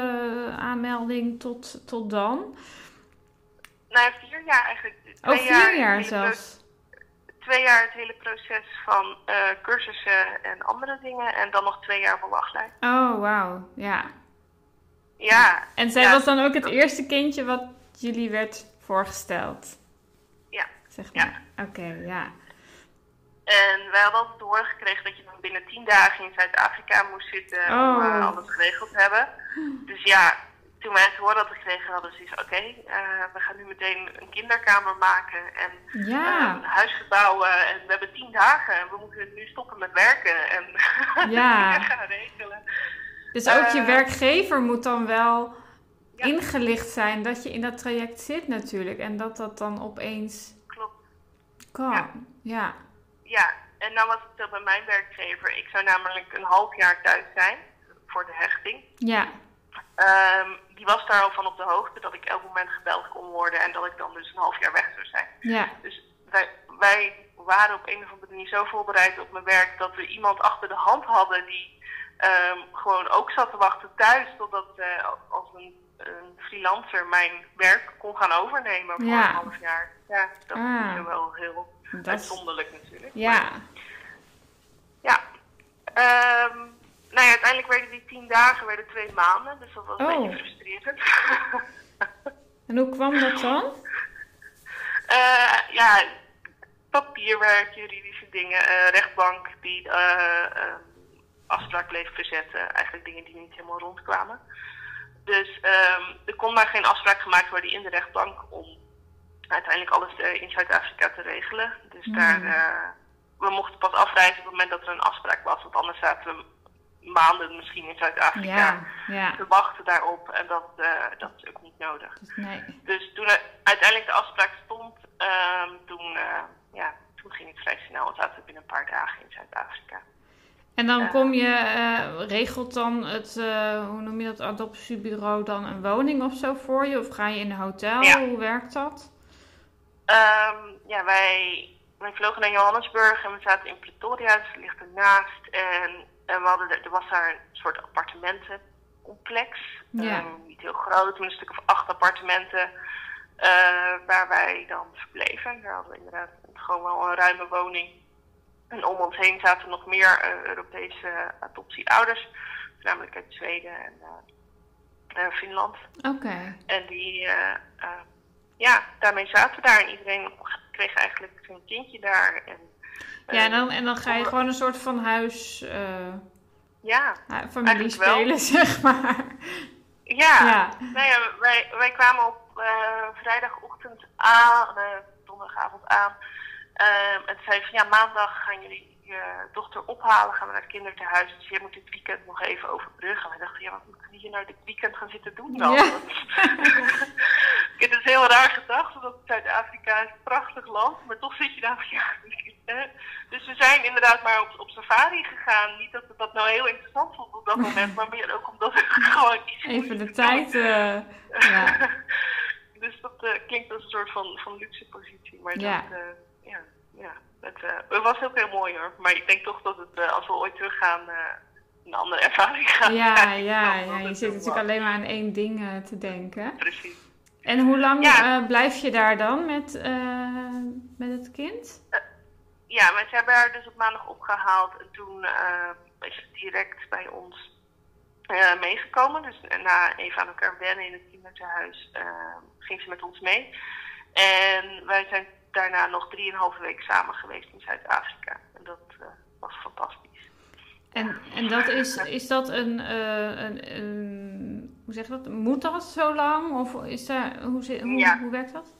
aanmelding tot, tot dan. Nou, ja, vier jaar eigenlijk. Oh, vier jaar zelfs. twee jaar het hele proces van eh, cursussen en andere dingen. En dan nog twee jaar wachtlijst. Oh, wauw. Ja. Ja, En zij Ja. was dan ook het eerste kindje wat jullie werd voorgesteld? Ja. Zeg Ja. maar. Oké, ja. En wij hadden altijd doorgekregen dat je dan binnen tien dagen in Zuid-Afrika moest zitten om eh, alles geregeld te hebben. Dus ja, toen wij het hoorden hadden gekregen, hadden ze zoiets oké, eh, we gaan nu meteen een kinderkamer maken en Ja. een huis verbouwen. En we hebben tien dagen en we moeten nu stoppen met werken en Ja. gaan regelen. Dus ook je Eh, werkgever moet dan wel Ja. ingelicht zijn dat je in dat traject zit natuurlijk. En dat dat dan opeens Klopt. kan. Ja. Ja. En dan was het bij mijn werkgever. Ik zou namelijk een half jaar thuis zijn voor de hechting. Ja. Ehm, die was daar al van op de hoogte dat ik elk moment gebeld kon worden en dat ik dan dus een half jaar weg zou zijn. Ja. Dus wij, wij waren op een of andere manier zo voorbereid op mijn werk dat we iemand achter de hand hadden die ehm, gewoon ook zat te wachten thuis totdat eh, als een, een freelancer mijn werk kon gaan overnemen voor Ja. een half jaar. Ja, dat Ah. is wel heel Dat is- uitzonderlijk natuurlijk. Ja. Ja. Ehm, nou ja, uiteindelijk werden die tien dagen werden twee maanden, dus dat was een Oh. beetje frustrerend. En hoe kwam dat dan? Eh, ja, papierwerk, juridische dingen, eh, rechtbank die eh, ehm, afspraak bleef verzetten. Eigenlijk dingen die niet helemaal rondkwamen. Dus ehm, er kon maar geen afspraak gemaakt worden in de rechtbank om uiteindelijk alles eh, in Zuid-Afrika te regelen. Dus Hmm. daar, eh, we mochten pas afreizen op het moment dat er een afspraak was. Want anders zaten we maanden misschien in Zuid-Afrika Ja. Ja. te wachten daarop. En dat, eh, dat is ook niet nodig. Dus nee. Dus toen uiteindelijk de afspraak stond, ehm, toen, ja, toen ging het vrij snel. En zaten we binnen een paar dagen in Zuid-Afrika. En dan kom je, regelt dan het, hoe noem je dat, adoptiebureau dan een woning of zo voor je? Of ga je in een hotel? Ja. Hoe werkt dat? Ehm, ja, wij, wij vlogen naar Johannesburg en we zaten in Pretoria, dus het ligt ernaast. En, en we hadden, er was daar een soort appartementencomplex. Ja. Ehm, niet heel groot, maar een stuk of acht appartementen eh, waar wij dan verbleven. Daar hadden we inderdaad gewoon wel een ruime woning. En om ons heen zaten nog meer eh, Europese adoptieouders, namelijk uit Zweden en eh, Finland. Oké. En die, ja, daarmee zaten we daar en iedereen kreeg eigenlijk zijn kindje daar. En, eh, Ja, en dan, en dan ga je gewoon een soort van huis, eh, Ja, familie spelen, zeg maar. ja. Ja. Nou ja, wij, wij kwamen op eh, vrijdagochtend aan, eh, donderdagavond aan. Ehm, en toen zei van ja, maandag gaan jullie je dochter ophalen, gaan we naar het kinderthuis. Dus je moet dit weekend nog even overbruggen. En wij dachten, ja, wat moeten we hier nou dit weekend gaan zitten doen dan? Ja. het is heel raar gedacht, want Zuid-Afrika is een prachtig land, maar toch zit je daar van ja. Dus we zijn inderdaad maar op, op safari gegaan. Niet dat we dat nou heel interessant vonden op dat moment, maar meer ook omdat we gewoon iets Even de tijd. eh, ja. dus dat eh, klinkt als een soort van, van luxe positie. Maar Ja. dat, eh, ja, ja, het, eh, het was ook heel mooi hoor. Maar ik denk toch dat het, eh, als we ooit teruggaan, eh, een andere ervaring gaat Ja, ja, ja, je zit natuurlijk was. alleen maar aan één ding te denken. Precies. En hoe lang Ja. blijf je daar dan met, met het kind? Ja, maar ze hebben haar dus op maandag opgehaald. En toen is ze direct bij ons meegekomen. Dus na even aan elkaar wennen in het eh, ging ze met ons mee. En wij zijn daarna nog drieënhalve week samen geweest in Zuid-Afrika. En dat eh, was fantastisch. En, en dat is, is dat een, eh, een, een- hoe zeg je dat? Moet dat zo lang? Of is daar, hoe, zit- hoe, Ja. hoe werkt dat?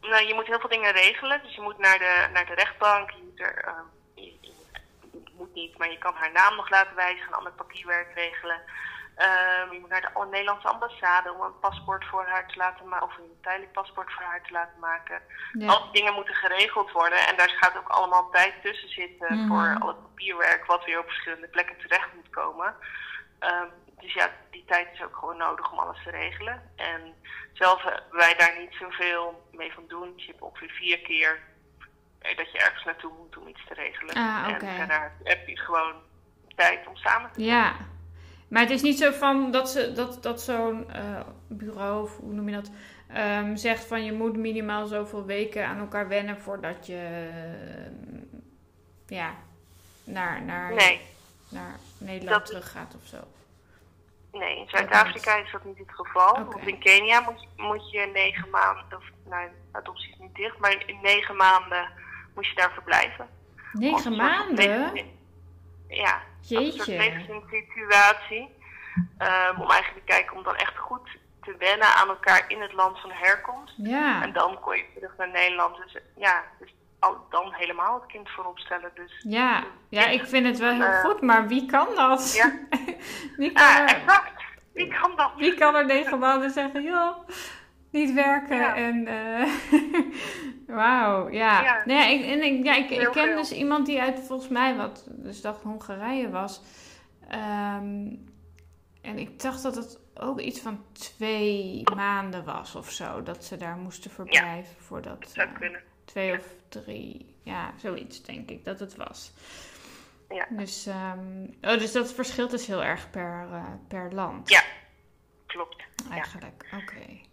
Nou, je moet heel veel dingen regelen. Dus je moet naar de, naar de rechtbank. Je moet er, ehm, je, je- je moet niet, maar je kan haar naam nog laten wijzigen. Een ander papierwerk regelen. Ehm, je moet naar de Nederlandse ambassade om een paspoort voor haar te laten maken, of een tijdelijk paspoort voor haar te laten maken. Al die dingen moeten geregeld worden en daar gaat ook allemaal tijd tussen zitten Mhm. voor al het papierwerk wat weer op verschillende plekken terecht moet komen. Ehm, dus ja, die tijd is ook gewoon nodig om alles te regelen. En zelf hebben wij daar niet zoveel mee van doen. Dus je hebt ongeveer vier keer eh, dat je ergens naartoe moet om iets te regelen. Ah. En daarna heb je gewoon tijd om samen te Ja. Maar het is niet zo van dat, ze, dat, dat zo'n eh, bureau, of hoe noem je dat, ehm, zegt van je moet minimaal zoveel weken aan elkaar wennen voordat je ehm, ja, naar, naar, Nee, naar Nederland terug gaat of zo. nee, in Zuid-Afrika is dat niet het geval. Want in Kenia moet, je- moet je negen maanden, of nou, adoptie is niet dicht, maar in negen maanden moet je daar verblijven. Negen maanden? Ja, als een soort Jeetje. levenssituatie. Ehm, om eigenlijk te kijken om dan echt goed te wennen aan elkaar in het land van herkomst. Ja. En dan kon je terug naar Nederland. Dus ja, dus dan helemaal het kind voorop stellen. Dus Ja. ja, ik vind het wel heel Eh, goed, maar wie kan dat? Ja. wie, kan er, exact. Wie kan dat? wie kan er negen maanden zeggen, joh, niet werken Ja. en... eh, Wauw, ja. Ja. Nee, ja, ik, en ik, ja, ik, ken dus iemand die uit, volgens mij, wat dus dacht Hongarije was. Ehm, en ik dacht dat het ook iets van twee maanden was of zo. Dat ze daar moesten verblijven voordat... Dat zou eh, kunnen. twee of drie, ja, zoiets denk ik dat het was. Ja. Dus, ehm, oh, dus dat verschilt dus heel erg per, eh, per land. Ja. Klopt. Eigenlijk, oké.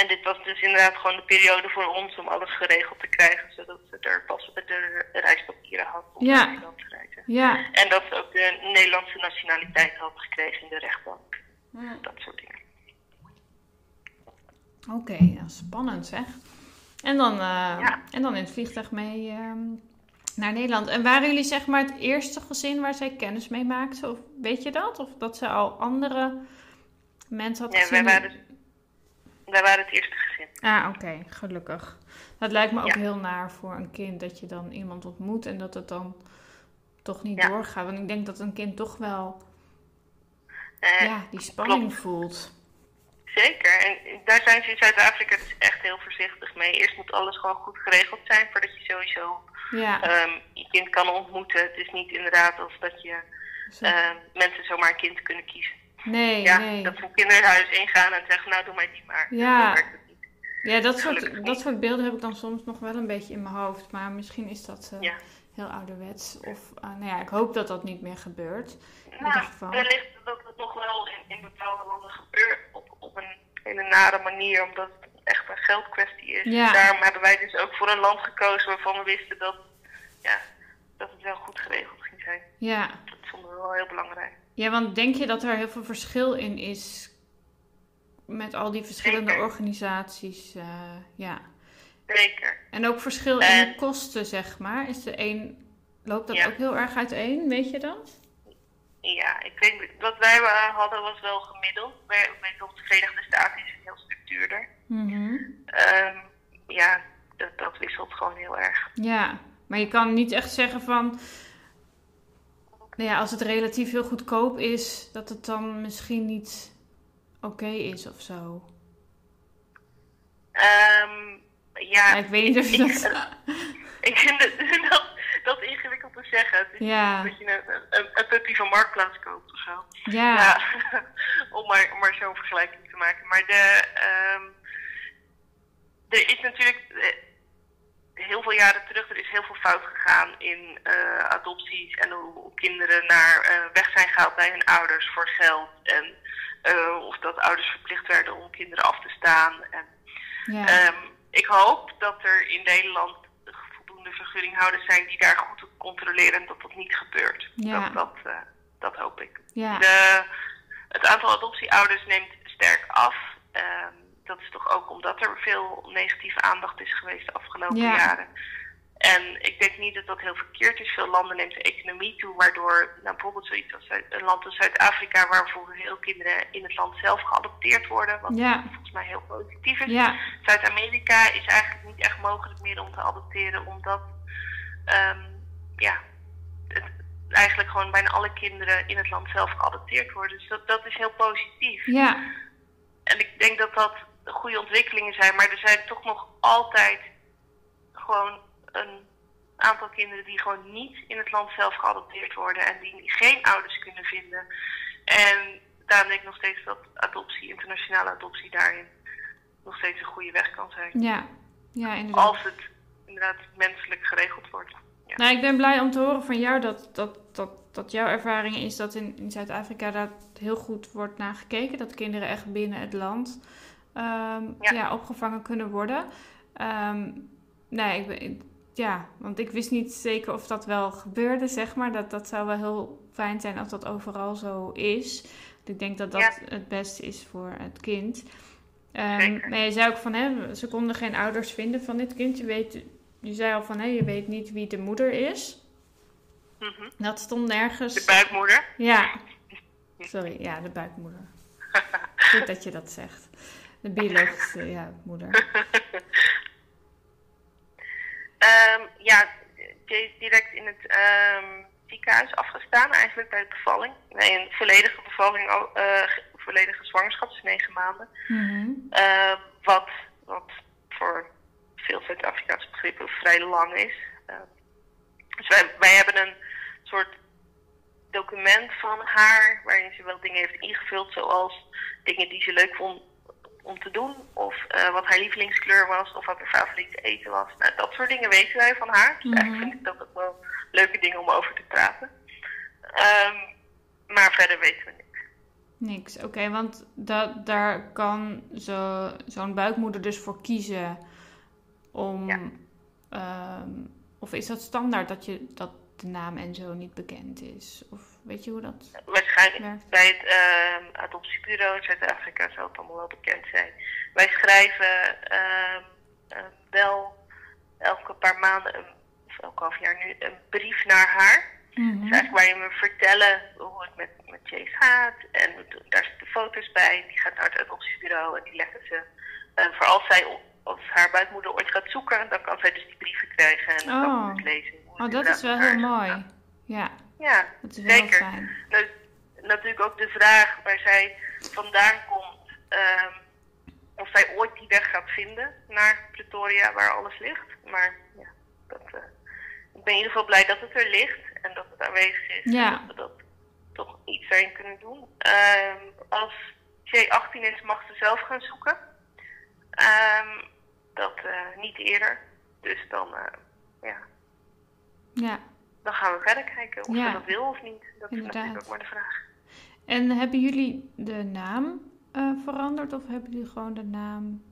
En dit was dus inderdaad gewoon de periode voor ons om alles geregeld te krijgen. Zodat ze er pas de reispapieren had om Ja. naar Nederland te reizen. Ja. En dat ze ook de Nederlandse nationaliteit had gekregen in de rechtbank. Dat soort dingen. Oké, ja, spannend zeg. En dan, eh, Ja. en dan in het vliegtuig mee ehm, naar Nederland. En waren jullie zeg maar het eerste gezin waar zij kennis mee maakte? Of weet je dat? Of dat ze al andere mensen had Ja, gezien? wij waren, wij waren het eerste gezin. Ah, oké, gelukkig. Dat lijkt me ook Ja. heel naar voor een kind dat je dan iemand ontmoet en dat het dan toch niet Ja. doorgaat. Want ik denk dat een kind toch wel Eh, ja, die spanning klopt. voelt. Zeker. En daar zijn ze in Zuid-Afrika dus echt heel voorzichtig mee. Eerst moet alles gewoon goed geregeld zijn voordat je sowieso Ja, ehm, je kind kan ontmoeten. Het is niet inderdaad als dat je ehm, mensen zomaar een kind kunnen kiezen. Nee, ja, nee. dat ze kinderhuis ingaan en zeggen, nou doe mij die maar. Ja. Niet. Ja, dat soort, dat soort beelden heb ik dan soms nog wel een beetje in mijn hoofd. Maar misschien is dat eh, Ja. heel ouderwets. Of, eh, nou ja, ik hoop dat dat niet meer gebeurt. In Nou, ieder geval. wellicht dat het nog wel in, in bepaalde landen gebeurt op, op een hele nare manier, omdat het echt een geldkwestie is. Ja. Daarom hebben wij dus ook voor een land gekozen waarvan we wisten dat, ja, dat het wel goed geregeld ging zijn. Ja. Dat vonden we wel heel belangrijk. Ja, want denk je dat er heel veel verschil in is met al die verschillende Zeker. organisaties? eh, ja. Zeker. En ook verschil in de kosten, zeg maar. Is de een, loopt dat Ja. ook heel erg uiteen? Weet je dat? Ja, ik weet niet. Wat wij hadden was wel gemiddeld. Weet nog, de Verenigde Staten is een heel stuk duurder. Mhm. Ehm, ja, dat, dat wisselt gewoon heel erg. Ja, maar je kan niet echt zeggen van. Nou ja, als het relatief heel goedkoop is, dat het dan misschien niet oké is of zo. Ehm, ja, ik weet niet of je ik- dat. Ik vind het, dat, dat ingewikkeld te zeggen. Het is Ja. dat je een, een, een puppy van Marktplaats koopt of zo. Ja, Ja, om maar, om maar zo'n vergelijking te maken. Maar de, ehm, er is natuurlijk heel veel jaren terug, er is heel veel fout gegaan in eh, adopties en hoe kinderen naar eh, weg zijn gehaald bij hun ouders voor geld. En eh, of dat ouders verplicht werden om kinderen af te staan. En ja, Ehm, ik hoop dat er in Nederland voldoende vergunninghouders zijn die daar goed op controleren en dat dat niet gebeurt. Ja. Dat, dat, dat hoop ik. ja, De, het aantal adoptieouders neemt sterk af. Ehm, dat is toch ook omdat er veel negatieve aandacht is geweest de afgelopen Ja. jaren. En ik denk niet dat dat heel verkeerd is. Veel landen neemt de economie toe, waardoor nou, bijvoorbeeld zoiets als Zuid- een land als Zuid-Afrika, waar heel kinderen in het land zelf geadopteerd worden, wat ja, volgens mij heel positief is. ja, Zuid-Amerika is eigenlijk niet echt mogelijk meer om te adopteren, omdat ehm, ja, het, eigenlijk gewoon bijna alle kinderen in het land zelf geadopteerd worden. Dus dat, dat is heel positief. Ja. En ik denk dat dat goede ontwikkelingen zijn, maar er zijn toch nog altijd gewoon een aantal kinderen die gewoon niet in het land zelf geadopteerd worden en die geen ouders kunnen vinden. En daarom denk ik nog steeds dat adoptie, internationale adoptie daarin nog steeds een goede weg kan zijn. Ja, ja inderdaad. Als het inderdaad menselijk geregeld wordt. Ja. Nou, ik ben blij om te horen van jou dat, dat, dat, dat jouw ervaring is dat in, in Zuid-Afrika dat heel goed wordt nagekeken. Dat kinderen echt binnen het land ehm, ja. Ja. opgevangen kunnen worden. Ehm, nee, ik ben, ja, want ik wist niet zeker of dat wel gebeurde, zeg maar. Dat, dat zou wel heel fijn zijn als dat overal zo is. Ik denk dat dat Ja. het beste is voor het kind. Ehm, maar je zei ook van, hè, ze konden geen ouders vinden van dit kind. Je, weet, je zei al van, hè, je weet niet wie de moeder is. Mhm. Dat stond nergens. De buikmoeder. Ja. Sorry, ja, de buikmoeder. Goed dat je dat zegt. De biologische ja, moeder. Ehm, ja, Jay is direct in het ehm, ziekenhuis afgestaan, eigenlijk bij de bevalling. Nee, een volledige bevalling, al- eh, ge- volledige zwangerschap, dus negen maanden. Mhm. Ehm, wat, wat voor veel Zuid-Afrikaanse begrippen vrij lang is. Ehm, dus wij, wij hebben een soort document van haar waarin ze wel dingen heeft ingevuld, zoals dingen die ze leuk vond om te doen, of eh, wat haar lievelingskleur was, of wat haar favoriete eten was. Nou, dat soort dingen weten wij van haar. Dus eigenlijk Mhm. vind ik dat ook wel leuke dingen om over te praten. Ehm, maar verder weten we niks. Niks. Oké, want dat, daar kan zo, zo'n buikmoeder dus voor kiezen om. Ja. ehm, of is dat standaard dat, je, dat de naam en zo niet bekend is? Of weet je hoe dat Waarschijnlijk bij het ehm, adoptiebureau in Zuid-Afrika zou het allemaal wel bekend zijn. Wij schrijven ehm, eh, wel elke paar maanden, een, of elke half jaar nu, een brief naar haar. Mhm. Dus eigenlijk waarin we vertellen hoe het met, met Chase gaat. En daar zitten foto's bij. Die gaat naar het adoptiebureau en die leggen ze. eh, voor als zij als haar buikmoeder ooit gaat zoeken, dan kan zij dus die brieven krijgen en dan kan Oh. ze het lezen. Oh, dat is wel heel mooi. Ja, Ja, dat is wel Zeker. fijn. nou, natuurlijk ook de vraag waar zij vandaan komt. ehm, of zij ooit die weg gaat vinden naar Pretoria, waar alles ligt. Maar ja, dat, eh, ik ben in ieder geval blij dat het er ligt en dat het aanwezig is. Ja. En dat we dat toch iets daarin kunnen doen. Ehm, als Jay 18 is, mag ze zelf gaan zoeken. Ehm, dat eh, niet eerder. Dus dan, eh, ja, Ja. Dan gaan we verder kijken of Ja. ze dat wil of niet. Dat is Inderdaad. natuurlijk ook maar de vraag. En hebben jullie de naam eh, veranderd of hebben jullie gewoon de naam?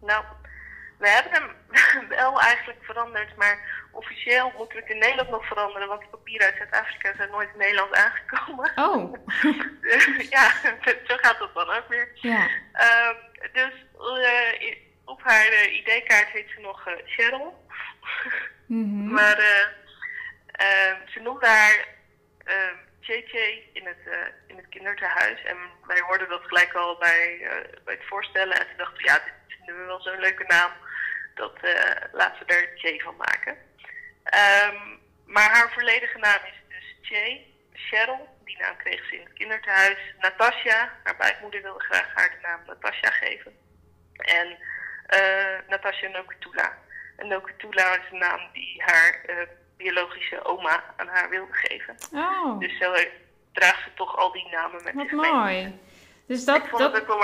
Nou, we hebben hem wel eigenlijk veranderd, maar officieel moeten we het in Nederland nog veranderen, want de papieren uit Zuid-Afrika zijn nooit in Nederland aangekomen. Oh, ja, zo gaat dat dan ook weer. ja. Ehm, dus eh, op haar eh, ID-kaart heet ze nog eh, Mhm. maar eh, ehm, ze noemde haar ehm JJ in het, eh, in het kinderthuis en wij hoorden dat gelijk al bij, eh, bij het voorstellen en toen dachten ja, dit vinden we wel zo'n leuke naam. Dat laten we er Jay van maken. Ehm, maar haar volledige naam is dus Jay Cheryl. Die naam kreeg ze in het kinderthuis. Natasja, haar buikmoeder wilde graag haar de naam Natasja geven. En eh Natasja. En Nokutula is een naam die haar eh, biologische oma aan haar wilde geven. Oh, Dus zo draagt ze toch al die namen met wat zich mee. mooi. Dus Ik dat, het dat ook wel.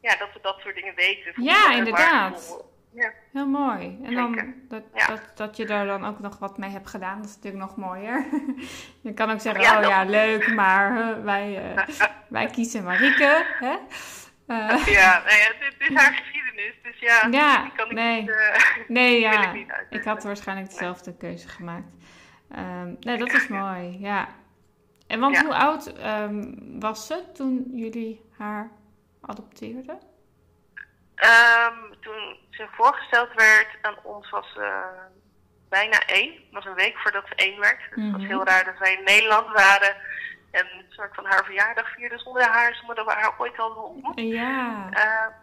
Ja, dat we dat soort dingen weten. Ja, inderdaad. Ja. heel mooi. En dan dat, Ja. dat, dat je daar dan ook nog wat mee hebt gedaan, dat is natuurlijk nog mooier. je kan ook zeggen, Ja, oh ja, leuk, maar eh, wij, eh, wij kiezen Marieke. Hè? Ja, nou ja, dit is haar geschiedenis, dus ja, Ja, die kan ik nee. niet, eh, nee, ja. ik niet uitleggen. Ik had waarschijnlijk dezelfde keuze gemaakt. Ehm, nee, dat is mooi, ja. En want Ja. hoe oud ehm, was ze toen jullie haar adopteerden? Ehm, toen ze voorgesteld werd aan ons was ze bijna één. Het was een week voordat ze één werd. Dus het was Mhm. heel raar dat wij in Nederland waren en een soort van haar verjaardag vierden zonder haar, zonder dat we haar ooit hadden ontmoet. Ja.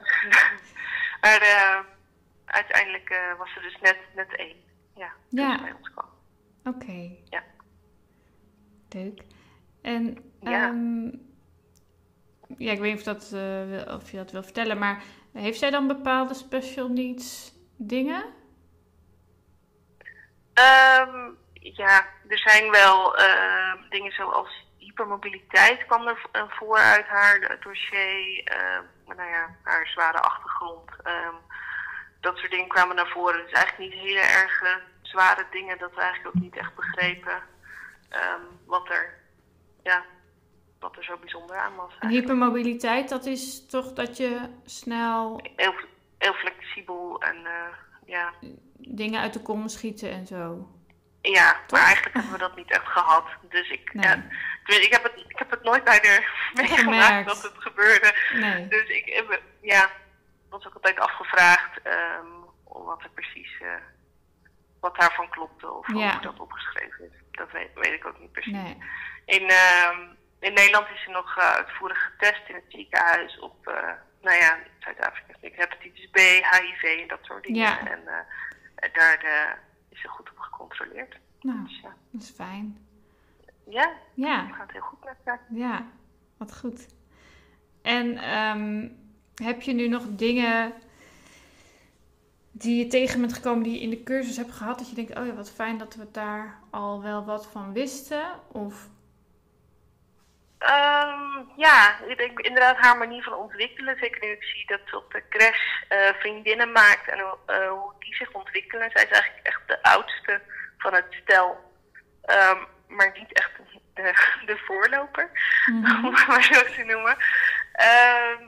maar eh, uiteindelijk eh, was ze dus net, net één. Ja, Ja. bij ons kwam. Oké. Ja. Leuk. En Ja. ehm, ja, ik weet niet of, dat, eh, of je dat wil vertellen, maar heeft zij dan bepaalde special needs dingen? Ehm, ja, er zijn wel ehm, dingen zoals hypermobiliteit kwam er voor uit haar dossier. ehm, nou ja, haar zware achtergrond. ehm, dat soort dingen kwamen naar voren. Dus eigenlijk niet hele erg zware dingen. Dat we eigenlijk ook niet echt begrepen ehm, wat, er, ja, wat er zo bijzonder aan was. En eigenlijk. hypermobiliteit, dat is toch dat je snel Heel, heel flexibel en eh, ja. dingen uit de kom schieten en zo. Ja, Toch? maar eigenlijk hebben we dat niet echt gehad. Dus ik, Nee. ja, tenminste, ik, heb, het, ik heb het nooit bij de meegemaakt dat het gebeurde. Nee. Dus ik heb, ja, was ook altijd afgevraagd ehm, wat er precies, eh, wat daarvan klopte of Ja. hoe dat opgeschreven is. Dat weet, weet ik ook niet precies. Nee. In, ehm, in Nederland is ze nog eh, uitvoerig getest in het ziekenhuis op, eh, nou ja, Zuid-Afrika is niks, hepatitis B, HIV en dat soort dingen. Ja. En eh, daar eh, is ze goed op gecontroleerd. Nou, Dus ja, dat is fijn. Ja Ja, het gaat heel goed met haar. ja, wat goed. En ehm, heb je nu nog dingen die je tegen bent gekomen die je in de cursus hebt gehad, dat je denkt, oh ja, wat fijn dat we daar al wel wat van wisten? Of Ehm, ja, ik denk inderdaad haar manier van ontwikkelen. Zeker nu ik zie dat ze op de crash eh, vriendinnen maakt en eh, hoe die zich ontwikkelen. Zij is eigenlijk echt de oudste van het stel. Ehm, maar niet echt de, de voorloper, Mhm. om het maar zo te noemen. Ehm,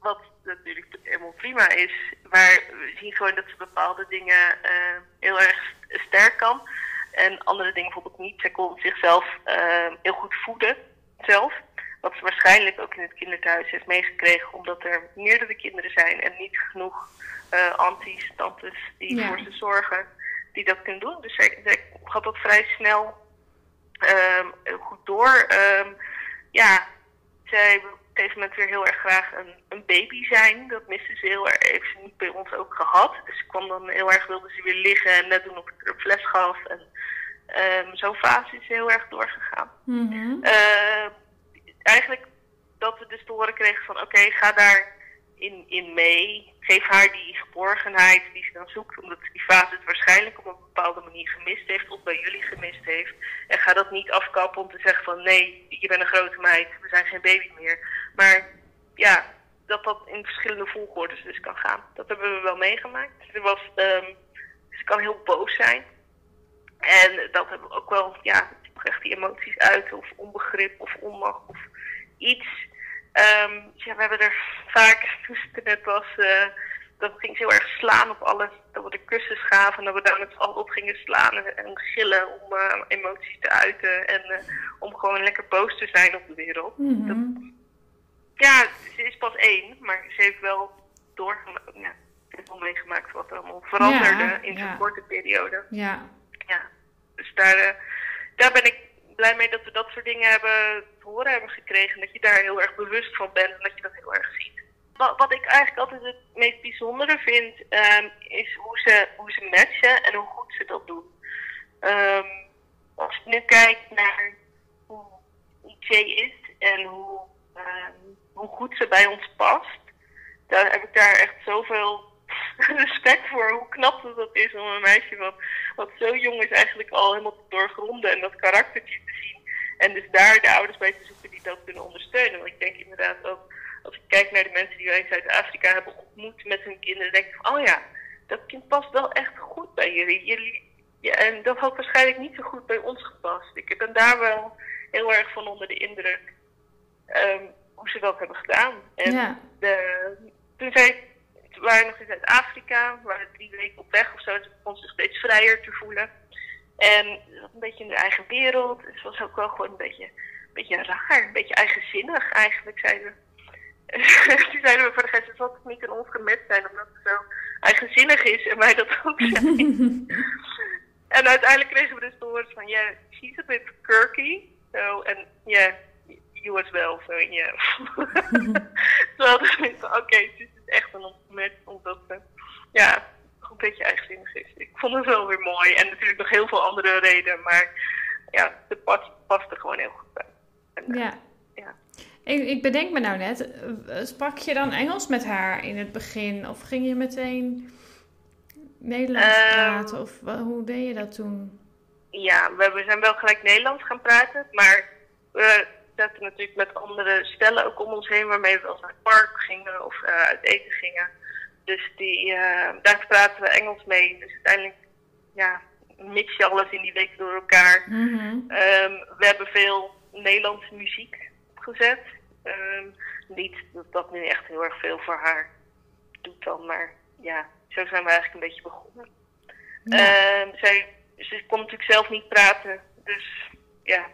wat natuurlijk helemaal prima is. Maar we zien gewoon dat ze bepaalde dingen eh, heel erg sterk kan. En andere dingen bijvoorbeeld niet. Zij kon zichzelf eh, heel goed voeden zelf. Wat ze waarschijnlijk ook in het kinderthuis heeft meegekregen. Omdat er meerdere kinderen zijn en niet genoeg eh aunties, tantes die Ja. voor ze zorgen. Die dat kunnen doen. Dus zij, zij gaat dat vrij snel heel goed door. Ehm, ja, zij wil op een gegeven moment weer heel erg graag een, een baby zijn. Dat miste ze heel erg. Heeft ze niet bij ons ook gehad. Dus ze kwam dan heel erg, wilde ze weer liggen en net doen ik er een fles gaf. En ehm, zo'n fase is heel erg doorgegaan. Mhm. Eigenlijk dat we dus te horen kregen van oké, ga daar in, in mee. Geef haar die geborgenheid die ze dan zoekt. Omdat die fase het waarschijnlijk op een bepaalde manier gemist heeft. Of bij jullie gemist heeft. En ga dat niet afkappen om te zeggen van nee, je bent een grote meid. We zijn geen baby meer. Maar ja, dat dat in verschillende volgordes dus kan gaan. Dat hebben we wel meegemaakt. Ze, was, ehm, ze kan heel boos zijn. En dat hebben we ook wel, ja, echt die emoties uiten, of onbegrip, of onmacht, of iets. Ehm, ja, we hebben er vaak, toen ze er net was, eh dat ging ze heel erg slaan op alles. Dat we de kussens gaven en dat we daar met z'n allen op gingen slaan en, en gillen om eh, emoties te uiten. En eh, om gewoon lekker boos te zijn op de wereld. Mhm. Ja, ze is pas één, maar ze heeft wel doorgemaakt, ja, heeft wel meegemaakt wat er allemaal veranderde Ja, in zo'n ja. korte periode. Ja, Ja, dus daar, daar ben ik blij mee dat we dat soort dingen hebben te horen hebben gekregen. Dat je daar heel erg bewust van bent en dat je dat heel erg ziet. Wat, wat ik eigenlijk altijd het meest bijzondere vind, ehm, is hoe ze, hoe ze matchen en hoe goed ze dat doen. Ehm, als ik nu kijk naar hoe IC is en hoe, ehm, hoe goed ze bij ons past, dan heb ik daar echt zoveel respect voor hoe knap dat, dat is om een meisje wat, wat zo jong is eigenlijk al helemaal te doorgronden en dat karaktertje te zien. En dus daar de ouders bij te zoeken die dat kunnen ondersteunen. Want ik denk inderdaad ook, als ik kijk naar de mensen die wij in Zuid-Afrika hebben ontmoet met hun kinderen, denk ik van, oh ja, dat kind past wel echt goed bij jullie. jullie ja, en dat had waarschijnlijk niet zo goed bij ons gepast. Ik ben daar wel heel erg van onder de indruk ehm, hoe ze dat hebben gedaan. En ja. de, toen zij we waren nog in Zuid-Afrika, we waren drie weken op weg of zo, begon ze zich steeds vrijer te voelen. En een beetje in de eigen wereld. Dus het was ook wel gewoon een beetje, een beetje raar, een beetje eigenzinnig eigenlijk, zeiden we. toen zeiden we voor de rest, het zal toch niet in ons gemet zijn omdat het zo eigenzinnig is en wij dat ook zijn. en uiteindelijk kregen we dus te horen van, yeah, she's a bit quirky. So, en ja, yeah, you as well. So, yeah. Terwijl we dachten, oké, dit is echt een ontmet, omdat ze, ja, een beetje eigenzinnig is. Ik vond het wel weer mooi. En natuurlijk nog heel veel andere redenen, maar ja, ze past, past er gewoon heel goed bij. En, ja. ja. Ik, ik bedenk me nou net, sprak je dan Engels met haar in het begin? Of ging je meteen Nederlands ehm, praten? Of hoe deed je dat toen? Ja, we, zijn wel gelijk Nederlands gaan praten. Maar we zaten natuurlijk met andere stellen ook om ons heen. Waarmee we wel naar het park gingen of uh, uit eten gingen. Dus die, uh, daar praten we Engels mee. Dus uiteindelijk ja, mix je alles in die week door elkaar. Mhm. Ehm, we hebben veel Nederlandse muziek gezet. Ehm, niet dat dat nu echt heel erg veel voor haar doet dan, maar ja, zo zijn we eigenlijk een beetje begonnen. Ja. Um, zij, ze kon natuurlijk zelf niet praten, dus ja.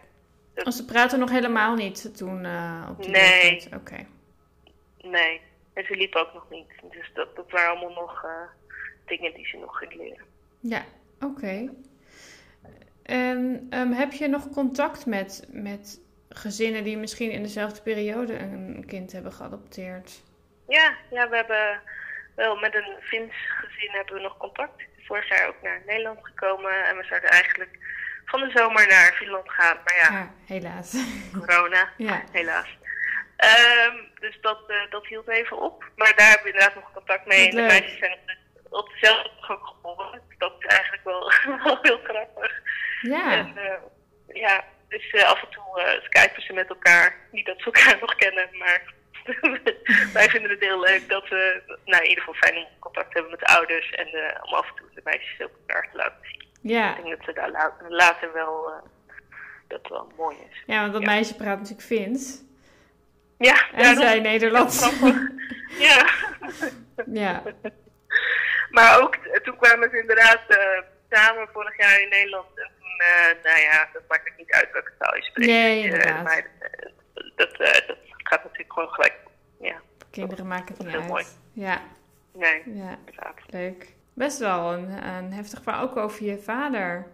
Dat... Oh, ze praten nog helemaal niet toen uh, op die Nee. Oké. Nee, en ze liep ook nog niet. Dus dat, dat waren allemaal nog uh, dingen die ze nog ging leren. Ja, oké. En um, heb je nog contact met, met gezinnen die misschien in dezelfde periode een kind hebben geadopteerd? Ja, ja we hebben wel met een Fins gezin hebben we nog contact. Vorig jaar ook naar Nederland gekomen en we zouden eigenlijk van de zomer naar Finland gaan. Maar ja, ja helaas. Corona, ja. helaas. Um, dus dat, uh, dat hield even op. Maar daar hebben we inderdaad nog contact mee. En de meisjes zijn op, de, op dezelfde ook gevonden. Dat is eigenlijk wel, wel heel grappig. Ja. En, uh, ja, dus uh, af en toe skypen ze met elkaar. Niet dat ze elkaar nog kennen, maar wij vinden het heel leuk dat we nou, in ieder geval fijn contact hebben met de ouders. En uh, om af en toe de meisjes op elkaar te laten zien. Ja. Ik denk dat ze daar later wel, dat wel mooi is. Ja, want dat meisje praat natuurlijk Fins. Ja. En ja, zij Nederlands. ja. ja. Maar ook, toen kwamen ze inderdaad samen vorig jaar in Nederland uh, nou ja, dat maakt het niet uit welke taal je spreekt. Nee, eh, inderdaad. maar uh, dat, dat gaat natuurlijk gewoon gelijk. Ja. Kinderen maken het niet uit. Mooi. Ja. Nee, ja. inderdaad. Leuk. Best wel een, een heftig verhaal, ook over je vader.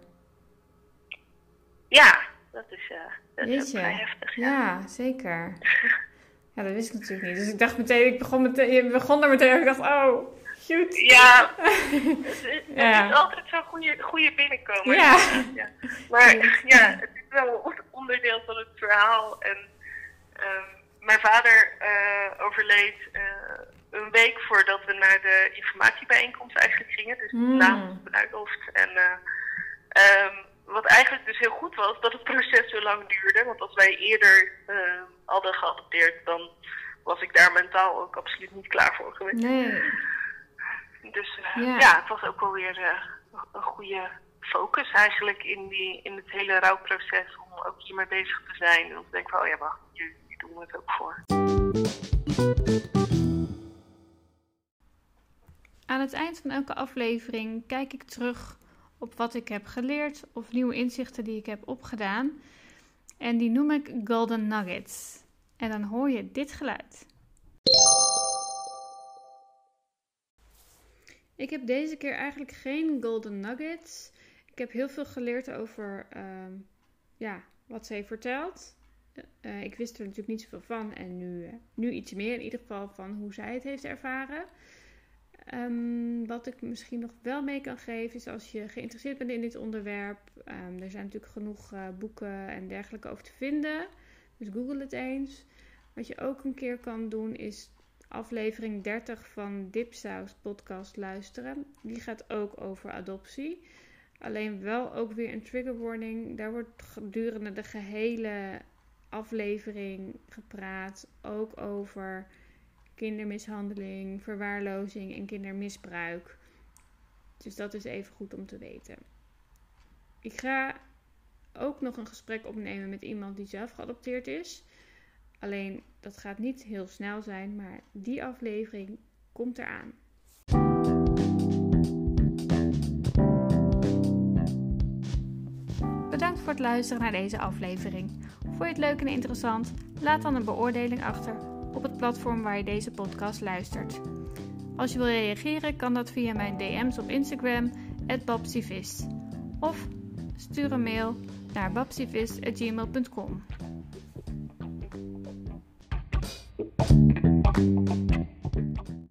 Ja, dat is, uh, dat is heftig. Ja, ja zeker. ja, dat wist ik natuurlijk niet. Dus ik dacht meteen, ik begon, meteen, je begon er meteen en ik dacht, oh, Shoot. Ja, het, is altijd zo'n goede, goede binnenkomen. Ja. ja. Maar ja, het is wel onderdeel van het verhaal. En um, mijn vader uh, overleed uh, een week voordat we naar de informatiebijeenkomst eigenlijk gingen. Dus mm. na de bruiloft. En uh, um, wat eigenlijk dus heel goed was, dat het proces zo lang duurde. Want als wij eerder hadden geadopteerd, dan was ik daar mentaal ook absoluut niet klaar voor geweest. Nee. Dus uh, ja. ja. het was ook wel weer uh, een goede focus eigenlijk in, die, in het hele rouwproces om ook hiermee bezig te zijn. En ik denk van, oh ja, wacht, hier, hier doen we het ook voor. Aan het eind van elke aflevering kijk ik terug op wat ik heb geleerd of nieuwe inzichten die ik heb opgedaan. En die noem ik Golden Nuggets. En dan hoor je dit geluid. Ik heb deze keer eigenlijk geen golden nuggets. Ik heb heel veel geleerd over uh, ja, wat zij vertelt. Uh, ik wist er natuurlijk niet zoveel van en nu, uh, nu iets meer in ieder geval van hoe zij het heeft ervaren. Um, wat ik misschien nog wel mee kan geven is als je geïnteresseerd bent in dit onderwerp. Um, er zijn natuurlijk genoeg uh, boeken en dergelijke over te vinden. Dus google het eens. Wat je ook een keer kan doen is aflevering 30 van Dipsaus podcast luisteren. Die gaat ook over adoptie. Alleen wel ook weer een trigger warning. Daar wordt gedurende de gehele aflevering gepraat. Ook over kindermishandeling, verwaarlozing en kindermisbruik. Dus dat is even goed om te weten. Ik ga ook nog een gesprek opnemen met iemand die zelf geadopteerd is. Alleen dat gaat niet heel snel zijn, maar die aflevering komt eraan. Bedankt voor het luisteren naar deze aflevering. Vond je het leuk en interessant? Laat dan een beoordeling achter op het platform waar je deze podcast luistert. Als je wil reageren, kan dat via mijn DM's op Instagram, babsivist. Of stuur een mail naar babsivist.gmail.com.